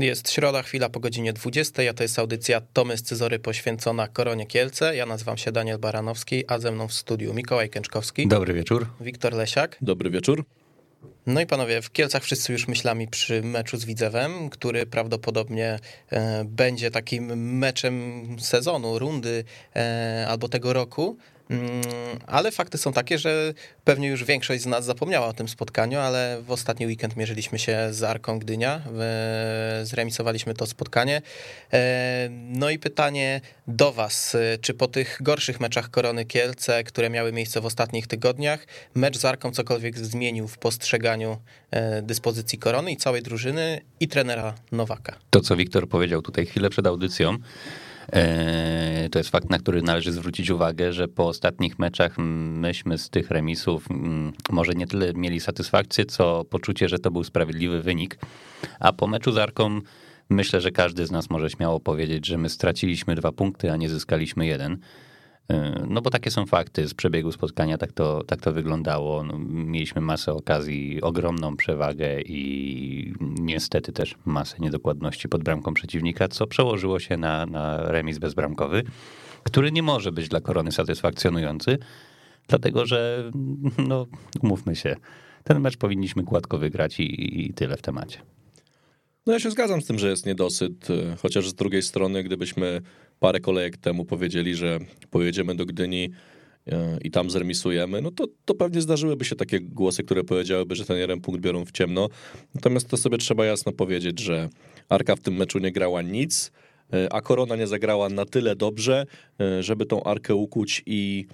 Jest środa, chwila po godzinie 20, a to jest audycja Tomy z Cyzory poświęcona Koronie Kielce. Ja nazywam się Daniel Baranowski, a ze mną w studiu Mikołaj Kęczkowski. Dobry wieczór. Wiktor Lesiak. Dobry wieczór. No i panowie, w Kielcach wszyscy już myślami przy meczu z Widzewem, który prawdopodobnie e, będzie takim meczem sezonu, rundy e, albo tego roku. Mm, ale fakty są takie, że pewnie już większość z nas zapomniała o tym spotkaniu, ale w ostatni weekend mierzyliśmy się z Arką Gdynia, zremisowaliśmy to spotkanie. E, no i pytanie do was, czy po tych gorszych meczach Korony Kielce, które miały miejsce w ostatnich tygodniach, mecz z Arką cokolwiek zmienił w postrzeganiu e, dyspozycji Korony i całej drużyny i trenera Nowaka? To, co Wiktor powiedział tutaj chwilę przed audycją, to jest fakt, na który należy zwrócić uwagę, że po ostatnich meczach myśmy z tych remisów może nie tyle mieli satysfakcję, co poczucie, że to był sprawiedliwy wynik. A po meczu z Arką myślę, że każdy z nas może śmiało powiedzieć, że my straciliśmy dwa punkty, a nie zyskaliśmy jeden. E, no bo takie są fakty z przebiegu spotkania, tak to, tak to wyglądało. No, mieliśmy masę okazji, ogromną przewagę i niestety też masę niedokładności pod bramką przeciwnika, co przełożyło się na, na remis bezbramkowy, który nie może być dla Korony satysfakcjonujący, dlatego że, no umówmy się, ten mecz powinniśmy gładko wygrać i, i tyle w temacie. No ja się zgadzam z tym, że jest niedosyt, chociaż z drugiej strony, gdybyśmy parę kolejek temu powiedzieli, że pojedziemy do Gdyni e, i tam zremisujemy, no to, to pewnie zdarzyłyby się takie głosy, które powiedziałyby, że ten jeden punkt biorą w ciemno. Natomiast to sobie trzeba jasno powiedzieć, że Arka w tym meczu nie grała nic, e, a Korona nie zagrała na tyle dobrze, e, żeby tą Arkę ukuć i,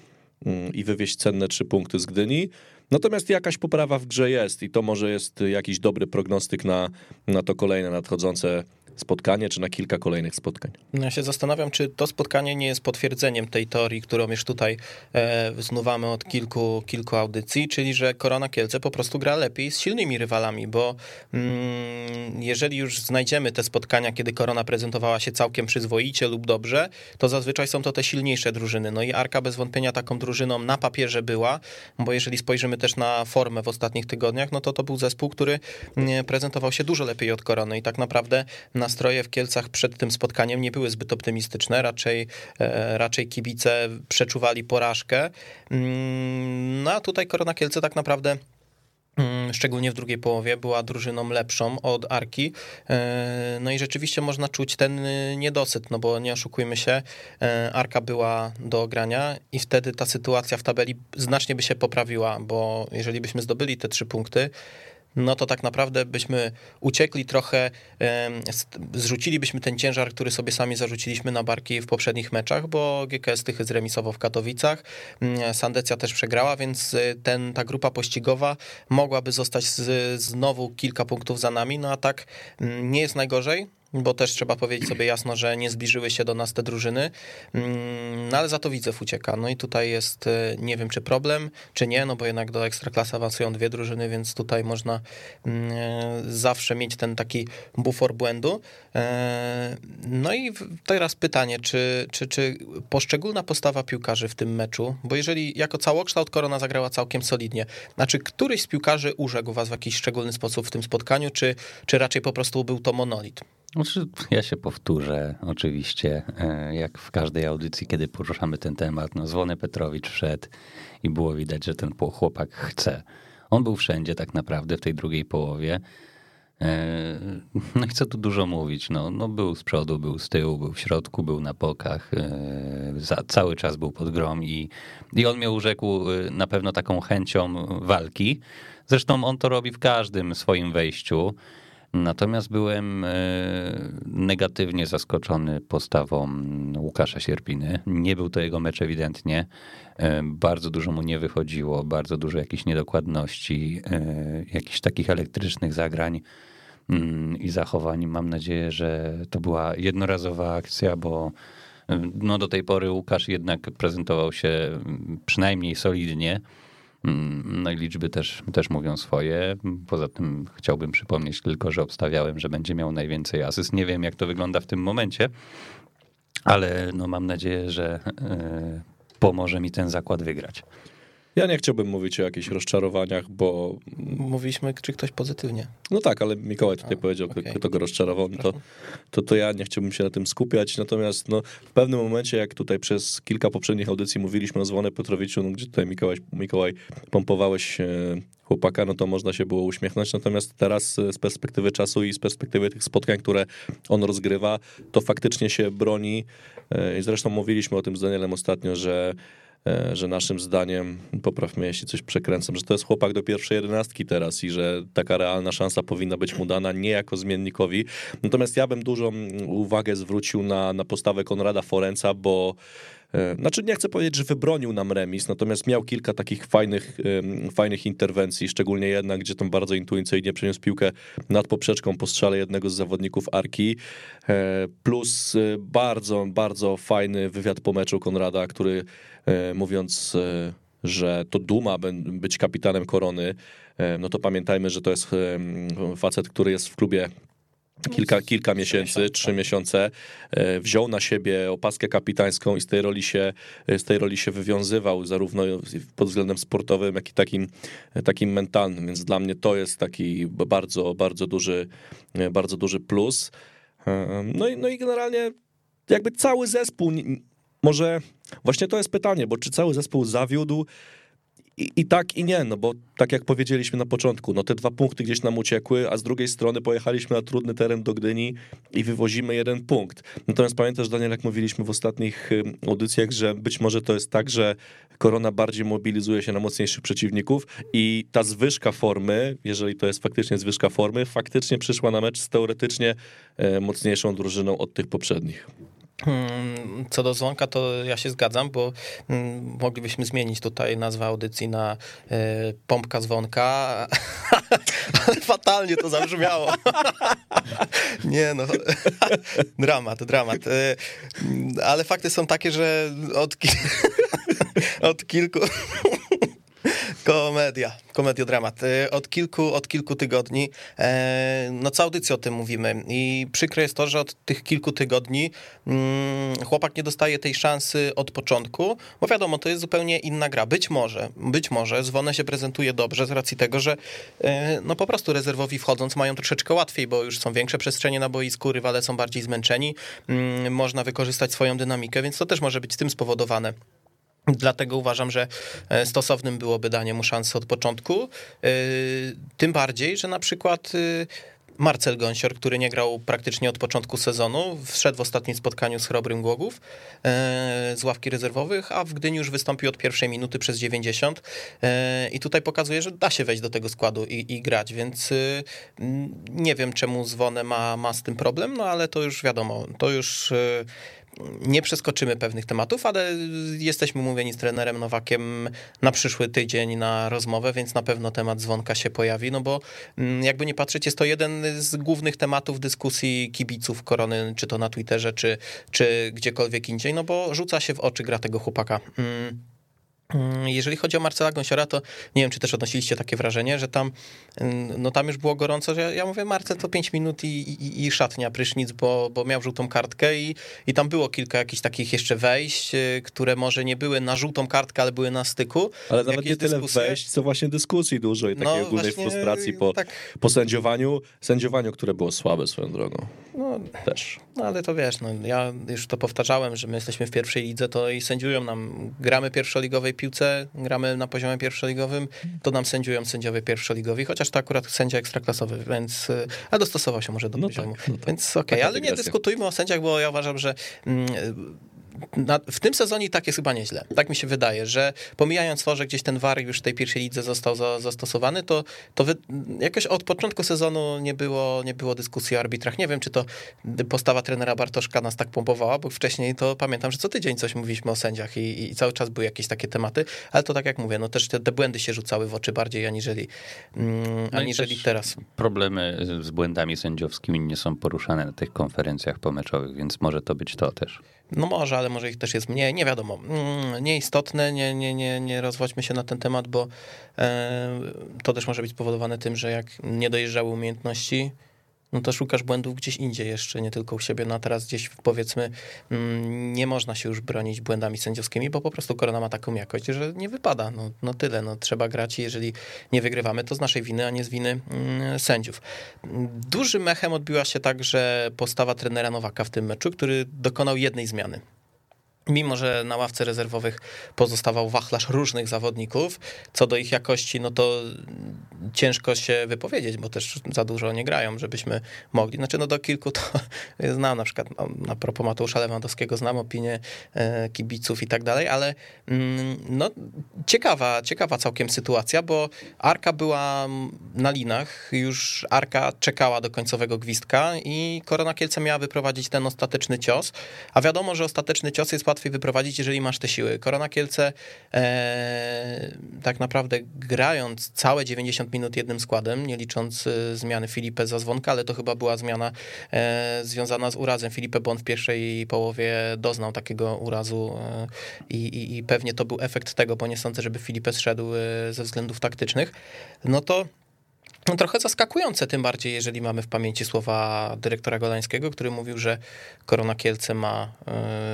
mm, i wywieźć cenne trzy punkty z Gdyni. Natomiast jakaś poprawa w grze jest i to może jest jakiś dobry prognostyk na, na to kolejne nadchodzące spotkanie, czy na kilka kolejnych spotkań. Ja się zastanawiam, czy to spotkanie nie jest potwierdzeniem tej teorii, którą już tutaj e, znuwamy od kilku, kilku audycji, czyli że Korona Kielce po prostu gra lepiej z silnymi rywalami, bo mm, jeżeli już znajdziemy te spotkania, kiedy Korona prezentowała się całkiem przyzwoicie lub dobrze, to zazwyczaj są to te silniejsze drużyny. No i Arka bez wątpienia taką drużyną na papierze była, bo jeżeli spojrzymy też na formę w ostatnich tygodniach, no to to był zespół, który mm, prezentował się dużo lepiej od Korony i tak naprawdę na nastroje w Kielcach przed tym spotkaniem nie były zbyt optymistyczne, raczej, e, raczej kibice przeczuwali porażkę. Mm, no a tutaj Korona Kielce tak naprawdę mm, szczególnie w drugiej połowie, była drużyną lepszą od Arki. E, no i rzeczywiście można czuć ten niedosyt, no bo nie oszukujmy się, e, Arka była do ogrania i wtedy ta sytuacja w tabeli znacznie by się poprawiła, bo jeżeli byśmy zdobyli te trzy punkty, no to tak naprawdę byśmy uciekli trochę, zrzucilibyśmy ten ciężar, który sobie sami zarzuciliśmy na barki w poprzednich meczach, bo GKS Tychy zremisował w Katowicach, mm, Sandecja też przegrała, więc y, ten, ta grupa pościgowa mogłaby zostać z, znowu kilka punktów za nami, no a tak mm, nie jest najgorzej, bo też trzeba powiedzieć sobie jasno, że nie zbliżyły się do nas te drużyny, mm, no ale za to Widzew ucieka. No i tutaj jest, e, nie wiem czy problem, czy nie, no bo jednak do Ekstraklasy awansują dwie drużyny, więc tutaj można mm, e, zawsze mieć ten taki bufor błędu. E, no i teraz pytanie, czy, czy, czy poszczególna postawa piłkarzy w tym meczu, bo jeżeli jako całokształt Korona zagrała całkiem solidnie, znaczy któryś z piłkarzy urzekł was w jakiś szczególny sposób w tym spotkaniu, czy, czy raczej po prostu był to monolit? Znaczy, ja się powtórzę, oczywiście, e, jak w każdej audycji, kiedy poruszamy ten temat. No, Zwony Petrowicz wszedł i było widać, że ten chłopak chce. On był wszędzie tak naprawdę w tej drugiej połowie. E, no i co tu dużo mówić, no, no był z przodu, był z tyłu, był w środku, był na bokach, e, za, cały czas był pod grom i, i on mnie urzekł na pewno taką chęcią walki. Zresztą on to robi w każdym swoim wejściu. Natomiast byłem e, negatywnie zaskoczony postawą Łukasza Sierpiny. Nie był to jego mecz ewidentnie. E, bardzo dużo mu nie wychodziło, bardzo dużo jakichś niedokładności, e, jakichś takich elektrycznych zagrań mm, i zachowań. Mam nadzieję, że to była jednorazowa akcja, bo no do tej pory Łukasz jednak prezentował się przynajmniej solidnie. Mm, no i liczby też, też mówią swoje. Poza tym chciałbym przypomnieć tylko, że obstawiałem, że będzie miał najwięcej asyst. Nie wiem, jak to wygląda w tym momencie, ale no mam nadzieję, że e, pomoże mi ten zakład wygrać. Ja nie chciałbym mówić o jakichś rozczarowaniach, bo... Mówiliśmy, czy ktoś pozytywnie. No tak, ale Mikołaj tutaj A, powiedział, okay. kto go rozczarował, no to, to, to ja nie chciałbym się na tym skupiać, natomiast no, w pewnym momencie, jak tutaj przez kilka poprzednich audycji mówiliśmy o Zwonę Petrowiczu, no, gdzie tutaj Mikołaj, Mikołaj pompowałeś e, chłopaka, no to można się było uśmiechnąć, natomiast teraz e, z perspektywy czasu i z perspektywy tych spotkań, które on rozgrywa, to faktycznie się broni e, i zresztą mówiliśmy o tym z Danielem ostatnio, że że naszym zdaniem, popraw mnie jeśli coś przekręcam, że to jest chłopak do pierwszej jedenastki teraz i że taka realna szansa powinna być mu dana nie jako zmiennikowi. Natomiast ja bym dużą uwagę zwrócił na, na postawę Konrada Forenca, bo E, znaczy nie chcę powiedzieć, że wybronił nam remis, natomiast miał kilka takich fajnych, fajnych interwencji, szczególnie jedna, gdzie tam bardzo intuicyjnie przeniósł piłkę nad poprzeczką po strzale jednego z zawodników Arki, e, plus e, bardzo, bardzo fajny wywiad po meczu Konrada, który mówiąc że to duma być kapitanem korony, no to pamiętajmy, że to jest facet, który jest w klubie kilka, kilka miesięcy, trzy miesiące, e, wziął na siebie opaskę kapitańską i z tej roli się, z tej roli się wywiązywał, zarówno pod względem sportowym, jak i takim, takim mentalnym, więc dla mnie to jest taki bardzo, bardzo duży, bardzo duży plus. E, no i, no i generalnie jakby cały zespół, może właśnie to jest pytanie, bo czy cały zespół zawiódł, i, I, tak i nie, no bo tak jak powiedzieliśmy na początku, no te dwa punkty gdzieś nam uciekły, a z drugiej strony pojechaliśmy na trudny teren do Gdyni i wywozimy jeden punkt. Natomiast pamiętasz, Daniel, jak mówiliśmy w ostatnich audycjach, że być może to jest tak, że korona bardziej mobilizuje się na mocniejszych przeciwników i ta zwyżka formy, jeżeli to jest faktycznie zwyżka formy, faktycznie przyszła na mecz z teoretycznie e, mocniejszą drużyną od tych poprzednich. Hmm, co do dzwonka, to ja się zgadzam, bo hmm, moglibyśmy zmienić tutaj nazwę audycji na e, pompka dzwonka, fatalnie to zabrzmiało. Nie no, dramat, dramat. E, ale fakty są takie, że od, ki od kilku Komedia, komediodramat. Y, od kilku, od kilku tygodni, e, no co audycję o tym mówimy i przykre jest to, że od tych kilku tygodni mm, chłopak nie dostaje tej szansy od początku, bo wiadomo, to jest zupełnie inna gra. Być może, być może Zwonę się prezentuje dobrze z racji tego, że e, no po prostu rezerwowi wchodząc mają troszeczkę łatwiej, bo już są większe przestrzenie na boisku, rywale są bardziej zmęczeni, mm, można wykorzystać swoją dynamikę, więc to też może być tym spowodowane. Dlatego uważam, że e, stosownym byłoby danie mu szansy od początku. E, tym bardziej, że na przykład e, Marcel Gąsior, który nie grał praktycznie od początku sezonu, wszedł w ostatnim spotkaniu z Chrobrym Głogów z ławki rezerwowych, a w Gdyni już wystąpił od pierwszej minuty przez 90 i tutaj pokazuje, że da się wejść do tego składu i, i grać, więc nie wiem czemu Zwonę ma, ma z tym problem, no ale to już wiadomo, to już nie przeskoczymy pewnych tematów, ale jesteśmy mówieni z trenerem Nowakiem na przyszły tydzień na rozmowę, więc na pewno temat dzwonka się pojawi, no bo mm, jakby nie patrzeć, jest to jeden z głównych tematów dyskusji kibiców korony, czy to na Twitterze, czy, czy gdziekolwiek indziej, no bo rzuca się w oczy gra tego chłopaka. Mm. Mm, jeżeli chodzi o Marcela Gąsiora, to nie wiem, czy też odnosiliście takie wrażenie, że tam, mm, no tam już było gorąco, że ja, mówię, Marcel to 5 minut i, i, i, szatnia, prysznic, bo, bo miał żółtą kartkę i, i tam było kilka jakichś takich jeszcze wejść, y, które może nie były na żółtą kartkę, ale były na styku. Ale nawet nie tyle dyskusje. wejść, co właśnie dyskusji dużo i takiej no, ogólnej frustracji po, tak. po sędziowaniu, sędziowaniu, które było słabe swoją drogą. No, Też. No ale to wiesz, no, ja już to powtarzałem, że my jesteśmy w pierwszej lidze, to i sędziują nam, gramy pierwszoligowej piłce, gramy na poziomie pierwszoligowym, to nam sędziują sędziowie pierwszoligowi, chociaż to akurat sędzia ekstraklasowy, więc, y, a dostosował się może do no poziomu. Tak, no tak. Więc okej, okay, ale nie dyskutujmy o sędziach, bo ja uważam, że mm, na, w tym sezonie tak jest chyba nieźle. Tak mi się wydaje, że pomijając to, że gdzieś ten VAR już w tej pierwszej lidze został za, zastosowany, to, to wy, jakoś od początku sezonu nie było, nie było dyskusji o arbitrach. Nie wiem, czy to postawa trenera Bartoszka nas tak pompowała, bo wcześniej to pamiętam, że co tydzień coś mówiliśmy o sędziach i, i cały czas były jakieś takie tematy, ale to tak jak mówię, no też te, te błędy się rzucały w oczy bardziej aniżeli, mm, no aniżeli teraz. Problemy z błędami sędziowskimi nie są poruszane na tych konferencjach pomeczowych, więc może to być to też. No może, ale może ich też jest mniej, nie wiadomo. Mm, nieistotne, nie, nie, nie, nie rozwodźmy się na ten temat, bo e, to też może być spowodowane tym, że jak nie umiejętności, no to szukasz błędów gdzieś indziej jeszcze, nie tylko u siebie. No a teraz gdzieś powiedzmy mm, nie można się już bronić błędami sędziowskimi, bo po prostu korona ma taką jakość, że nie wypada. No, no tyle, no trzeba grać i jeżeli nie wygrywamy, to z naszej winy, a nie z winy mm, sędziów. Dużym mechem odbiła się także postawa trenera Nowaka w tym meczu, który dokonał jednej zmiany. Mimo, że na ławce rezerwowych pozostawał wachlarz różnych zawodników, co do ich jakości, no to ciężko się wypowiedzieć, bo też za dużo nie grają, żebyśmy mogli. Znaczy, no do kilku to znam, na przykład no, na propos Mateusza Lewandowskiego, znam opinię e, kibiców i tak dalej, ale mm, no ciekawa, ciekawa całkiem sytuacja, bo Arka była na linach, już Arka czekała do końcowego gwizdka i Korona Kielce miała wyprowadzić ten ostateczny cios, a wiadomo, że ostateczny cios jest łatwiej wyprowadzić, jeżeli masz te siły. Korona Kielce e, tak naprawdę grając całe 90 minut jednym składem, nie licząc e, zmiany Filipę za dzwonka, ale to chyba była zmiana e, związana z urazem Filipę, bo on w pierwszej połowie doznał takiego urazu e, i, i, pewnie to był efekt tego, bo nie sądzę, żeby Filipę zszedł e, ze względów taktycznych, no to no, trochę zaskakujące, tym bardziej, jeżeli mamy w pamięci słowa dyrektora Golańskiego, który mówił, że Korona Kielce ma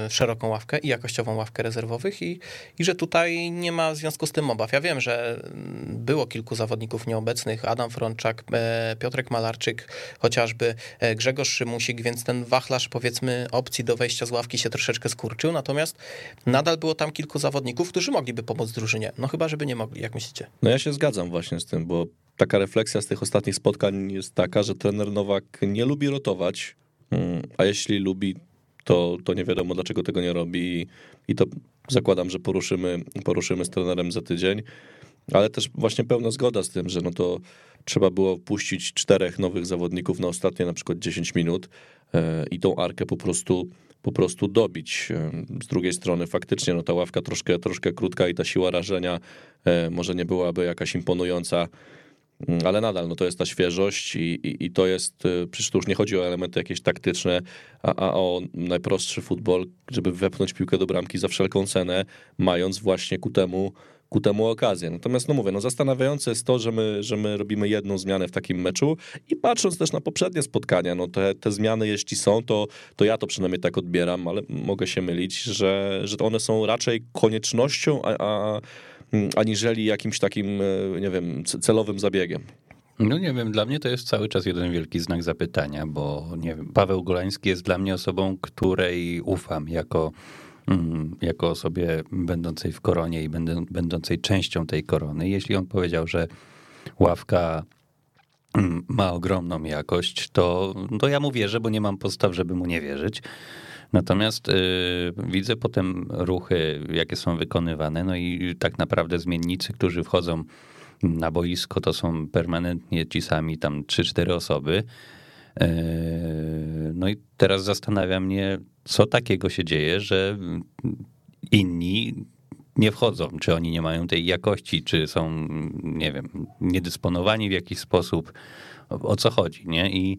y, szeroką ławkę i jakościową ławkę rezerwowych i, i że tutaj nie ma w związku z tym obaw. Ja wiem, że mm, było kilku zawodników nieobecnych, Adam Frączak, e, Piotrek Malarczyk, chociażby e, Grzegorz Szymusik, więc ten wachlarz powiedzmy opcji do wejścia z ławki się troszeczkę skurczył, natomiast nadal było tam kilku zawodników, którzy mogliby pomóc drużynie. No chyba, żeby nie mogli, jak myślicie? No ja się zgadzam właśnie z tym, bo taka refleksja z tych ostatnich spotkań jest taka, że trener Nowak nie lubi rotować, mm, a jeśli lubi, to, to nie wiadomo dlaczego tego nie robi i to zakładam, że poruszymy, poruszymy z trenerem za tydzień, ale też właśnie pełna zgoda z tym, że no to trzeba było puścić czterech nowych zawodników na ostatnie na przykład 10 minut e, i tą arkę po prostu po prostu dobić. E, z drugiej strony faktycznie no ta ławka troszkę, troszkę krótka i ta siła rażenia e, może nie byłaby jakaś imponująca ale nadal no to jest ta świeżość i, i, i, to jest, y, przecież tu już nie chodzi o elementy jakieś taktyczne, a, a, o najprostszy futbol, żeby wepchnąć piłkę do bramki za wszelką cenę, mając właśnie ku temu, ku temu okazję. Natomiast no mówię, no zastanawiające jest to, że my, że my robimy jedną zmianę w takim meczu i patrząc też na poprzednie spotkania, no te, te zmiany jeśli są, to, to ja to przynajmniej tak odbieram, ale mogę się mylić, że, że one są raczej koniecznością, a, a Mm, aniżeli jakimś takim, e, nie wiem, celowym zabiegiem. No nie wiem, dla mnie to jest cały czas jeden wielki znak zapytania, bo nie wiem, Paweł Golański jest dla mnie osobą, której ufam jako, mm, jako osobie będącej w koronie i będącej częścią tej korony. Jeśli on powiedział, że ławka mm, ma ogromną jakość, to, to ja mu wierzę, bo nie mam podstaw, żeby mu nie wierzyć. Natomiast y, widzę potem ruchy, jakie są wykonywane, no i tak naprawdę zmiennicy, którzy wchodzą na boisko, to są permanentnie ci sami tam 3-4 osoby. Y, no i teraz zastanawia mnie, co takiego się dzieje, że inni nie wchodzą, czy oni nie mają tej jakości, czy są, nie wiem, niedysponowani w jakiś sposób, o co chodzi, nie? I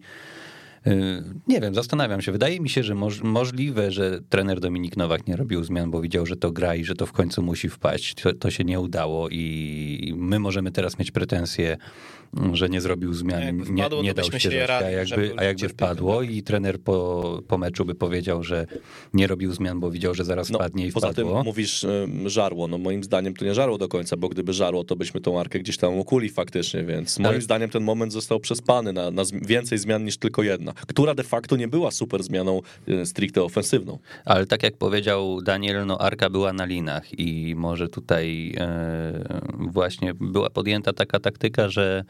nie wiem, zastanawiam się. Wydaje mi się, że moż, możliwe, że trener Dominik Nowak nie robił zmian, bo widział, że to gra i że to w końcu musi wpaść. To, to się nie udało i my możemy teraz mieć pretensje że nie zrobił zmian, nie, nie dał się, się a jakby, a jakby wpadło i trener po, po meczu by powiedział, że nie robił zmian, bo widział, że zaraz no, wpadnie i poza wpadło. Poza tym mówisz żarło, no moim zdaniem to nie żarło do końca, bo gdyby żarło, to byśmy tą arkę gdzieś tam ukuli faktycznie, więc moim Ale... zdaniem ten moment został przespany na, na więcej zmian niż tylko jedna, która de facto nie była super zmianą e, stricte ofensywną. Ale tak jak powiedział Daniel, no arka była na linach i może tutaj e, właśnie była podjęta taka taktyka, że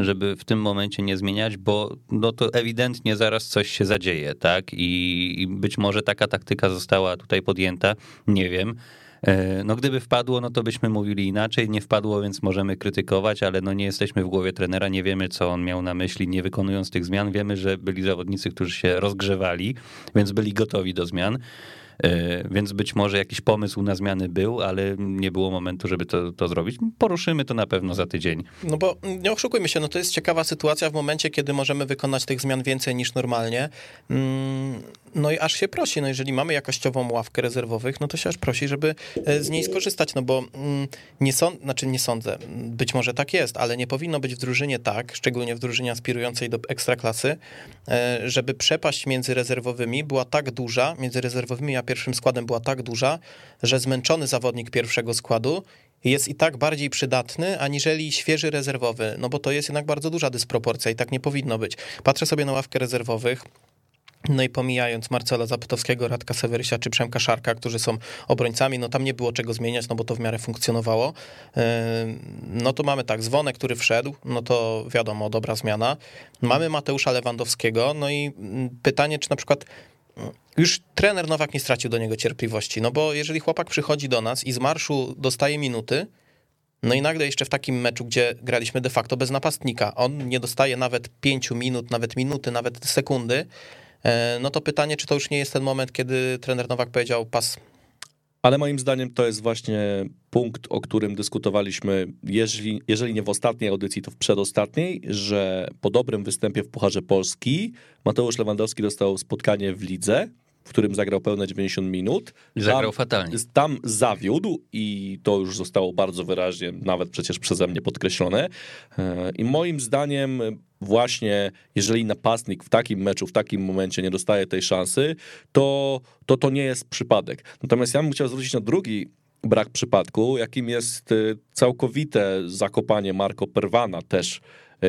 żeby w tym momencie nie zmieniać, bo no to ewidentnie zaraz coś się zadzieje, tak? I, być może taka taktyka została tutaj podjęta, nie wiem. E, no gdyby wpadło, no to byśmy mówili inaczej, nie wpadło, więc możemy krytykować, ale no nie jesteśmy w głowie trenera, nie wiemy, co on miał na myśli, nie wykonując tych zmian. Wiemy, że byli zawodnicy, którzy się rozgrzewali, więc byli gotowi do zmian. E, więc być może jakiś pomysł na zmiany był, ale nie było momentu, żeby to, to zrobić. Poruszymy to na pewno za tydzień. No bo nie oszukujmy się, no to jest ciekawa sytuacja w momencie, kiedy możemy wykonać tych zmian więcej niż normalnie. No i aż się prosi, no jeżeli mamy jakościową ławkę rezerwowych, no to się aż prosi, żeby e, z niej skorzystać, no bo mm, nie sądzę, znaczy nie sądzę, być może tak jest, ale nie powinno być w drużynie tak, szczególnie w drużynie aspirującej do ekstraklasy, e, żeby przepaść między rezerwowymi była tak duża, między rezerwowymi a pierwszym składem była tak duża, że zmęczony zawodnik pierwszego składu jest i tak bardziej przydatny, aniżeli świeży rezerwowy, no bo to jest jednak bardzo duża dysproporcja i tak nie powinno być. Patrzę sobie na ławkę rezerwowych, no i pomijając Marcela Zapytowskiego, Radka Sewerysia czy Przemka Szarka, którzy są obrońcami, no tam nie było czego zmieniać, no bo to w miarę funkcjonowało. No to mamy tak, Zwonek, który wszedł, no to wiadomo, dobra zmiana. Mamy Mateusza Lewandowskiego, no i mm, pytanie, czy na przykład już trener Nowak nie stracił do niego cierpliwości, no bo jeżeli chłopak przychodzi do nas i z marszu dostaje minuty, no i nagle jeszcze w takim meczu, gdzie graliśmy de facto bez napastnika, on nie dostaje nawet pięciu minut, nawet minuty, nawet sekundy, no to pytanie, czy to już nie jest ten moment, kiedy trener Nowak powiedział pas. Ale moim zdaniem to jest właśnie punkt, o którym dyskutowaliśmy, jeżeli, jeżeli nie w ostatniej audycji, to w przedostatniej, że po dobrym występie w Pucharze Polski Mateusz Lewandowski dostał spotkanie w lidze, w którym zagrał pełne 90 minut. I zagrał tam, fatalnie. Tam zawiódł i to już zostało bardzo wyraźnie, nawet przecież przeze mnie podkreślone. E, I moim zdaniem właśnie jeżeli napastnik w takim meczu, w takim momencie nie dostaje tej szansy, to to, to nie jest przypadek. Natomiast ja bym chciał zwrócić na drugi brak przypadku, jakim jest e, całkowite zakopanie Marco Perwana też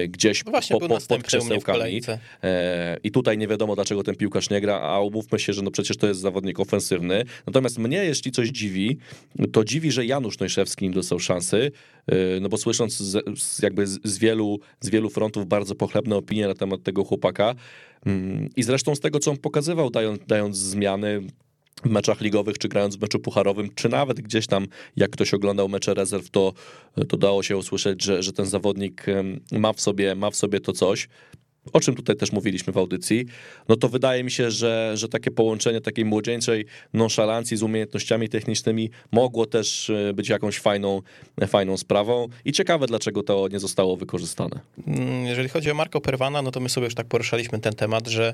gdzieś no właśnie, po, po, pod krzesełkami. E, I tutaj nie wiadomo, dlaczego ten piłkarz nie gra, a umówmy się, że no przecież to jest zawodnik ofensywny. Natomiast mnie, jeśli coś dziwi, to dziwi, że Janusz Nojszewski nie dostał szansy, e, no bo słysząc z, jakby z wielu, z wielu frontów bardzo pochlebne opinie na temat tego chłopaka mm, i zresztą z tego, co on pokazywał, dając, dając zmiany, w meczach ligowych, czy grając w meczu pucharowym, czy nawet gdzieś tam, jak ktoś oglądał mecze rezerw, to, to dało się usłyszeć, że, że ten zawodnik ma w sobie, ma w sobie to coś o czym tutaj też mówiliśmy w audycji, no to wydaje mi się, że, że takie połączenie takiej młodzieńczej nonszalancji z umiejętnościami technicznymi mogło też e, być jakąś fajną, fajną sprawą i ciekawe, dlaczego to nie zostało wykorzystane. Mm, jeżeli chodzi o Marco Perwana, no to my sobie już tak poruszaliśmy ten temat, że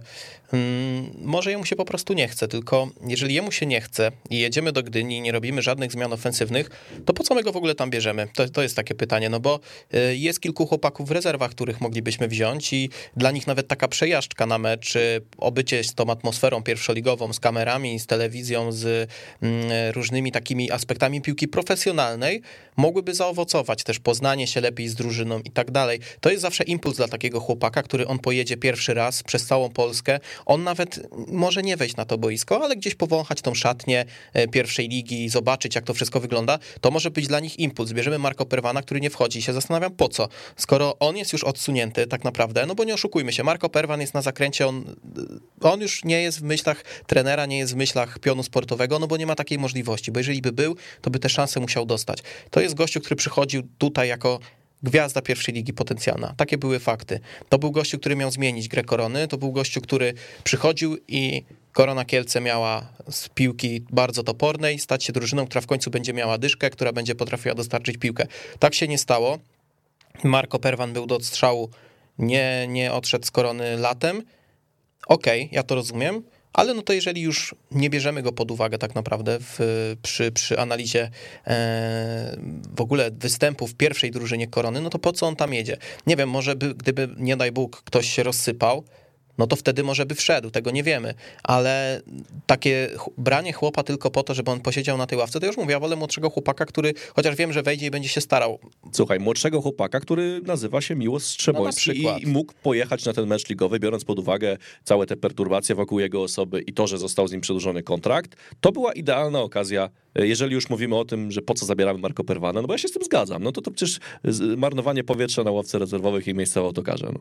hmm, może jemu się po prostu nie chce, tylko jeżeli jemu się nie chce i jedziemy do Gdyni i nie robimy żadnych zmian ofensywnych, to po co my go w ogóle tam bierzemy? To, to jest takie pytanie, no bo e, jest kilku chłopaków w rezerwach, których moglibyśmy wziąć i dla nich nawet taka przejażdżka na mecz, obycie z tą atmosferą pierwszoligową, z kamerami, z telewizją, z mm, różnymi takimi aspektami piłki profesjonalnej, mogłyby zaowocować też poznanie się lepiej z drużyną i tak dalej. To jest zawsze impuls dla takiego chłopaka, który on pojedzie pierwszy raz przez całą Polskę. On nawet może nie wejść na to boisko, ale gdzieś powąchać tą szatnię e, pierwszej ligi, zobaczyć jak to wszystko wygląda. To może być dla nich impuls. Bierzemy Marco Perwana, który nie wchodzi i się zastanawiam po co, skoro on jest już odsunięty tak naprawdę, no bo nie oszukujmy się, Marco Perwan jest na zakręcie, on, on już nie jest w myślach trenera, nie jest w myślach pionu sportowego, no bo nie ma takiej możliwości, bo jeżeli by był, to by te szanse musiał dostać. To jest gościu, który przychodził tutaj jako gwiazda pierwszej ligi potencjalna. Takie były fakty. To był gościu, który miał zmienić grę korony, to był gościu, który przychodził i Korona Kielce miała z piłki bardzo topornej stać się drużyną, która w końcu będzie miała dyszkę, która będzie potrafiła dostarczyć piłkę. Tak się nie stało. Marco Perwan był do odstrzału nie, nie odszedł z korony latem. Okej, okay, ja to rozumiem, ale no to jeżeli już nie bierzemy go pod uwagę tak naprawdę w, przy, przy analizie e, w ogóle występu w pierwszej drużynie korony, no to po co on tam jedzie? Nie wiem, może by, gdyby, nie daj Bóg, ktoś się rozsypał, no to wtedy może by wszedł, tego nie wiemy. Ale takie branie chłopa tylko po to, żeby on posiedział na tej ławce, to już mówię, ja wolę młodszego chłopaka, który chociaż wiem, że wejdzie i będzie się starał. Słuchaj, młodszego chłopaka, który nazywa się Miłosz Strzeboński no i mógł pojechać na ten mecz ligowy, biorąc pod uwagę całe te perturbacje wokół jego osoby i to, że został z nim przedłużony kontrakt, to była idealna okazja jeżeli już mówimy o tym, że po co zabieramy Marco Perwana, no bo ja się z tym zgadzam, no to to przecież marnowanie powietrza na ławce rezerwowych i miejsca w autokarze. No.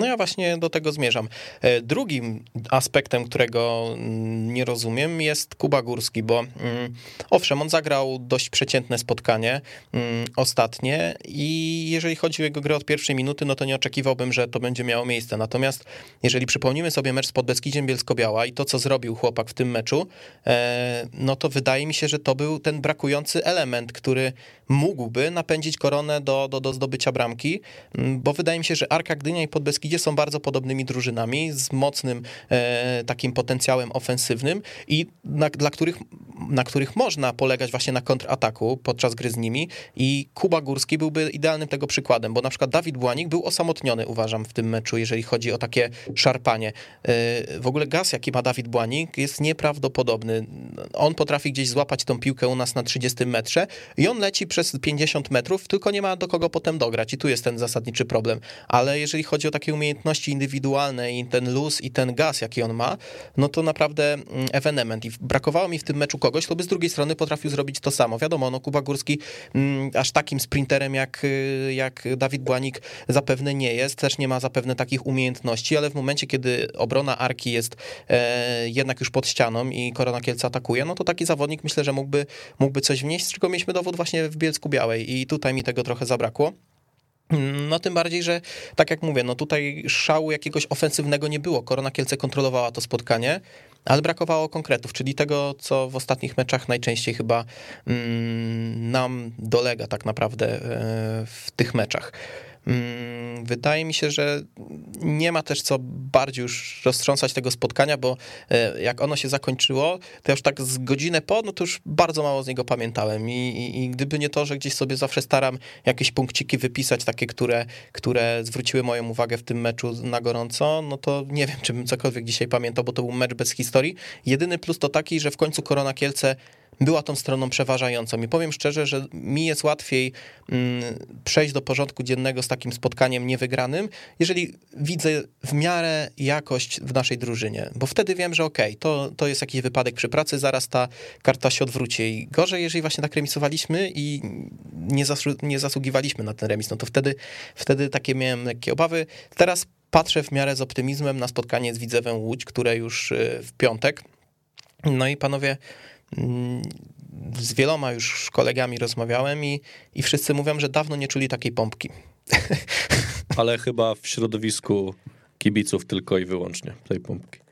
no ja właśnie do tego zmierzam. E, drugim aspektem, którego mm, nie rozumiem jest Kuba Górski, bo mm, owszem, on zagrał dość przeciętne spotkanie mm, ostatnie i jeżeli chodzi o jego grę od pierwszej minuty, no to nie oczekiwałbym, że to będzie miało miejsce. Natomiast jeżeli przypomnimy sobie mecz z Podbeskidziem Bielsko-Biała i to, co zrobił chłopak w tym meczu, e, no to wydaje mi się, że to był ten brakujący element, który mógłby napędzić koronę do, do, do zdobycia bramki, bo wydaje mi się, że Arka Gdynia i Podbeskidzie są bardzo podobnymi drużynami. Z mocnym e, takim potencjałem ofensywnym i na, dla których, na których można polegać właśnie na kontrataku podczas gry z nimi i Kuba Górski byłby idealnym tego przykładem, bo na przykład Dawid Błanik był osamotniony, uważam, w tym meczu, jeżeli chodzi o takie szarpanie. E, w ogóle gaz, jaki ma Dawid Błanik jest nieprawdopodobny. On potrafi gdzieś złapać tą piłkę u nas na 30 metrze i on leci przez 50 metrów, tylko nie ma do kogo potem dograć i tu jest ten zasadniczy problem. Ale jeżeli chodzi o takie umiejętności indywidualne i ten luz i ten gaz, jaki on ma, no to naprawdę mm, ewenement. I brakowało mi w tym meczu kogoś, kto by z drugiej strony potrafił zrobić to samo. Wiadomo, no Kuba Górski mm, aż takim sprinterem jak, y, jak Dawid Błanik zapewne nie jest, też nie ma zapewne takich umiejętności, ale w momencie, kiedy obrona Arki jest e, jednak już pod ścianą i Korona Kielce atakuje, no to taki zawodnik myślę, że mógłby, mógłby coś wnieść, z czego mieliśmy dowód właśnie w Bielsku Białej i tutaj mi tego trochę zabrakło. No tym bardziej, że tak jak mówię, no tutaj szału jakiegoś ofensywnego nie było. Korona Kielce kontrolowała to spotkanie, ale brakowało konkretów, czyli tego, co w ostatnich meczach najczęściej chyba mm, nam dolega tak naprawdę e, w tych meczach. Mm, wydaje mi się, że nie ma też co bardziej już roztrząsać tego spotkania, bo e, jak ono się zakończyło, to już tak z godzinę po, no to już bardzo mało z niego pamiętałem. I, i, i gdyby nie to, że gdzieś sobie zawsze staram jakieś punkciki wypisać, takie, które, które zwróciły moją uwagę w tym meczu na gorąco, no to nie wiem, czy bym cokolwiek dzisiaj pamiętał, bo to był mecz bez historii. Jedyny plus to taki, że w końcu Korona Kielce była tą stroną przeważającą. I powiem szczerze, że mi jest łatwiej mm, przejść do porządku dziennego z takim spotkaniem niewygranym, jeżeli widzę w miarę jakość w naszej drużynie, bo wtedy wiem, że okej, okay, to, to jest jakiś wypadek przy pracy, zaraz ta karta się odwróci. I gorzej, jeżeli właśnie tak remisowaliśmy i nie, nie zasługiwaliśmy na ten remis, no to wtedy, wtedy takie miałem lekkie obawy. Teraz patrzę w miarę z optymizmem na spotkanie z Widzewem Łódź, które już y, w piątek. No i panowie, z wieloma już kolegami rozmawiałem i, i wszyscy mówią, że dawno nie czuli takiej pompki. Ale chyba w środowisku kibiców tylko i wyłącznie tej pompki.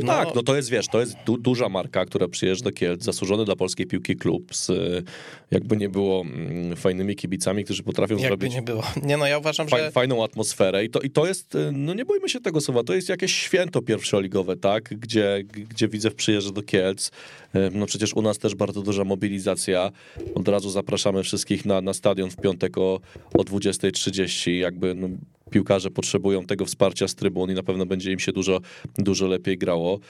No, no, tak, no. to jest, wiesz, to jest du duża marka, która przyjeżdża do Kielc, zasłużony dla polskiej piłki klub z, jakby nie było, mm, fajnymi kibicami, którzy potrafią jakby zrobić... nie było. Nie no, ja uważam, że... Fajną atmosferę i to, i to jest, y, no nie bójmy się tego słowa, to jest jakieś święto pierwszoligowe, tak, gdzie, gdzie widzę przyjeżdża do Kielc, y, no przecież u nas też bardzo duża mobilizacja, od razu zapraszamy wszystkich na, na stadion w piątek o, o 20.30, jakby no, piłkarze potrzebują tego wsparcia z trybun i na pewno będzie im się dużo, dużo lepiej grało.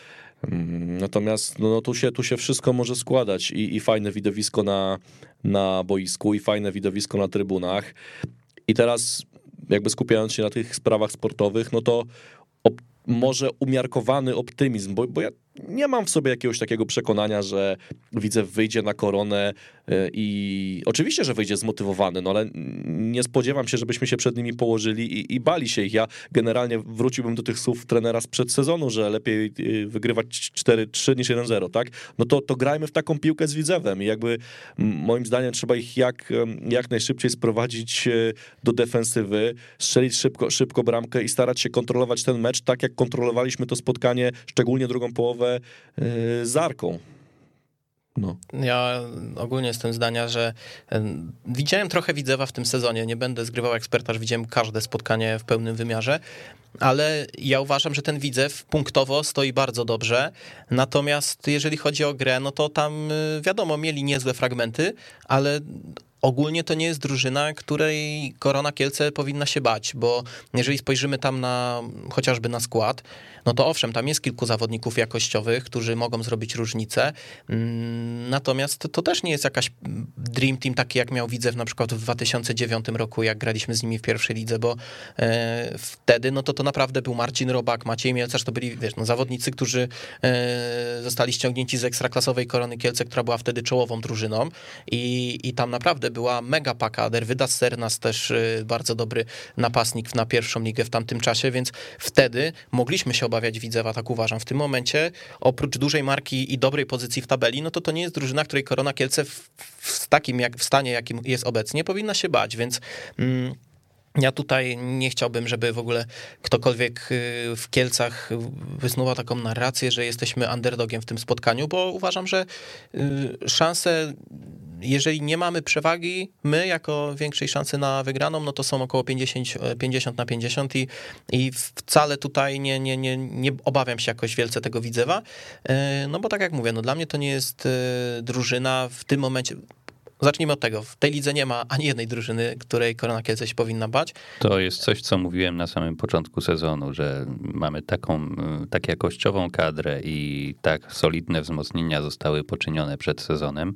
Mm, natomiast no, no, tu, się, tu się wszystko może składać i, i fajne widowisko na, na boisku, i fajne widowisko na trybunach. I teraz, jakby skupiając się na tych sprawach sportowych, no to op- może umiarkowany optymizm, bo, bo ja nie mam w sobie jakiegoś takiego przekonania, że widzę wyjdzie na koronę e, i oczywiście, że wyjdzie zmotywowany, no ale nie spodziewam się, żebyśmy się przed nimi położyli i, i bali się ich. Ja generalnie wróciłbym do tych słów trenera sprzed sezonu, że lepiej e, wygrywać 4-3 niż 1-0, tak? No to, to grajmy w taką piłkę z Widzewem i jakby moim zdaniem trzeba ich jak, jak najszybciej sprowadzić e, do defensywy, strzelić szybko, szybko bramkę i starać się kontrolować ten mecz tak, jak kontrolowaliśmy to spotkanie, szczególnie drugą połowę Y, z Arką. No. Ja ogólnie jestem zdania, że widziałem trochę Widzewa w tym sezonie. Nie będę zgrywał eksperta, że widziałem każde spotkanie w pełnym wymiarze, ale ja uważam, że ten Widzew punktowo stoi bardzo dobrze. Natomiast jeżeli chodzi o grę, no to tam y, wiadomo, mieli niezłe fragmenty, ale ogólnie to nie jest drużyna, której Korona Kielce powinna się bać, bo jeżeli spojrzymy tam na chociażby na skład, no to owszem, tam jest kilku zawodników jakościowych, którzy mogą zrobić różnicę, mm, natomiast to też nie jest jakaś dream team taki, jak miał Widzew na przykład w 2009 roku, jak graliśmy z nimi w pierwszej lidze, bo e, wtedy no to to naprawdę był Marcin Robak, Maciej Mielcarz, to byli wiesz, no, zawodnicy, którzy e, zostali ściągnięci z ekstraklasowej Korony Kielce, która była wtedy czołową drużyną i, i tam naprawdę była mega paka, Derwyda Sernas też e, bardzo dobry napastnik na pierwszą ligę w tamtym czasie, więc wtedy mogliśmy się obawiać obawiać Widzewa, tak uważam. W tym momencie, oprócz dużej marki i dobrej pozycji w tabeli, no to to nie jest drużyna, której Korona Kielce w, w takim jak, w stanie, jakim jest obecnie, powinna się bać, więc... Mm, ja tutaj nie chciałbym, żeby w ogóle ktokolwiek y, w Kielcach wysnuwał taką narrację, że jesteśmy underdogiem w tym spotkaniu, bo uważam, że y, szanse jeżeli nie mamy przewagi, my jako większej szansy na wygraną, no to są około 50, 50 na 50 i, i wcale tutaj nie, nie, nie, nie obawiam się jakoś wielce tego Widzewa, no bo tak jak mówię, no dla mnie to nie jest drużyna w tym momencie, Zacznijmy od tego. W tej lidze nie ma ani jednej drużyny, której Korona Kielce się powinna bać. To jest coś, co mówiłem na samym początku sezonu, że mamy taką, tak jakościową kadrę i tak solidne wzmocnienia zostały poczynione przed sezonem,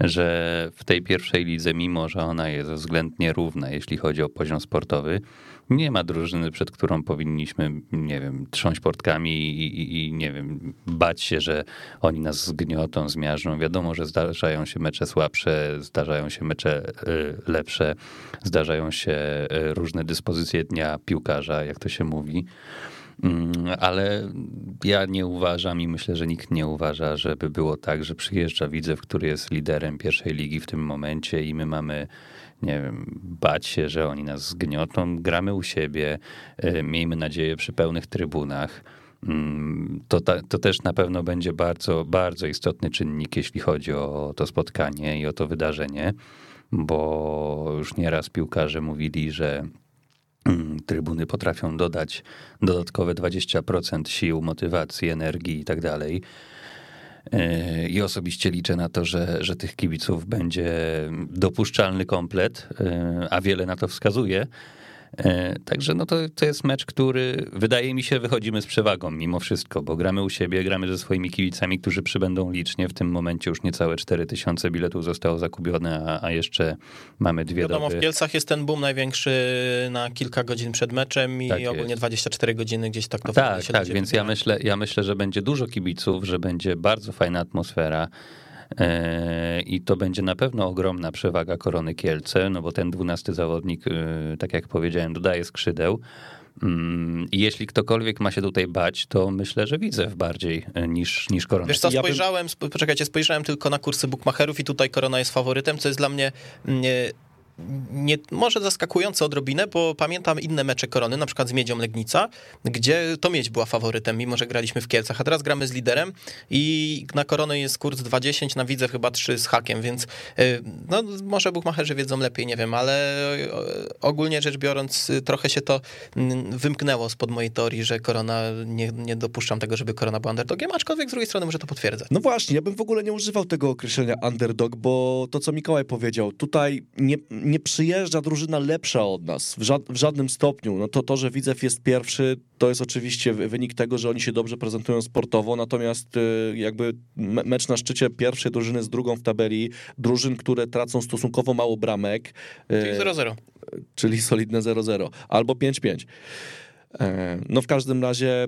że w tej pierwszej lidze, mimo że ona jest względnie równa, jeśli chodzi o poziom sportowy, nie ma drużyny, przed którą powinniśmy, nie wiem, trząść portkami i, i, i, nie wiem, bać się, że oni nas zgniotą, zmiażdżą. Wiadomo, że zdarzają się mecze słabsze, zdarzają się mecze y, lepsze, zdarzają się y, różne dyspozycje dnia piłkarza, jak to się mówi. Mm, ale ja nie uważam i myślę, że nikt nie uważa, żeby było tak, że przyjeżdża Widzew, który jest liderem pierwszej ligi w tym momencie i my mamy nie wiem, bać się, że oni nas zgniotą. Gramy u siebie, e, miejmy nadzieję przy pełnych trybunach. Mm, to, to też na pewno będzie bardzo, bardzo istotny czynnik, jeśli chodzi o to spotkanie i o to wydarzenie, bo już nieraz piłkarze mówili, że trybuny potrafią dodać dodatkowe 20% sił, motywacji, energii i tak dalej. E, I osobiście liczę na to, że, że tych kibiców będzie dopuszczalny komplet, e, a wiele na to wskazuje. E, także no to, to jest mecz, który wydaje mi się wychodzimy z przewagą mimo wszystko, bo gramy u siebie, gramy ze swoimi kibicami, którzy przybędą licznie. W tym momencie już niecałe 4 tysiące biletów zostało zakupione, a, a jeszcze mamy dwie Wiadomo, doby. w Kielcach jest ten boom największy na kilka godzin przed meczem i tak ogólnie jest. 24 godziny gdzieś tak to Tak, tak, więc ja myślę, ja myślę, że będzie dużo kibiców, że będzie bardzo fajna atmosfera. E, I to będzie na pewno ogromna przewaga Korony Kielce, no bo ten dwunasty zawodnik, e, tak jak powiedziałem, dodaje skrzydeł. Mm, I jeśli ktokolwiek ma się tutaj bać, to myślę, że widzę bardziej e, niż, niż Korona. Wiesz co, spojrzałem, poczekajcie, spojrzałem tylko na kursy bookmacherów i tutaj Korona jest faworytem, co jest dla mnie mm, nie, może zaskakujące odrobinę, bo pamiętam inne mecze Korony, na przykład z Miedzią Legnica, gdzie to Miedź była faworytem, mimo że graliśmy w Kielcach, a teraz gramy z liderem i na Koronę jest kurs 2,10, na Widzew chyba 3 z hakiem, więc y, no, może bukmacherzy wiedzą lepiej, nie wiem, ale ogólnie rzecz biorąc trochę się to mm, wymknęło spod mojej teorii, że Korona, nie, nie dopuszczam tego, żeby Korona była underdogiem, aczkolwiek z drugiej strony może to potwierdzać. No właśnie, ja bym w ogóle nie używał tego określenia underdog, bo to, co Mikołaj powiedział, tutaj nie nie przyjeżdża drużyna lepsza od nas w, ża w, żadnym stopniu. No to, to, że Widzew jest pierwszy, to jest oczywiście wynik tego, że oni się dobrze prezentują sportowo, natomiast y, jakby mecz na szczycie pierwszej drużyny z drugą w tabeli, drużyn, które tracą stosunkowo mało bramek. Y, czyli 0-0. Czyli solidne 0-0 albo 5-5. E, no w każdym razie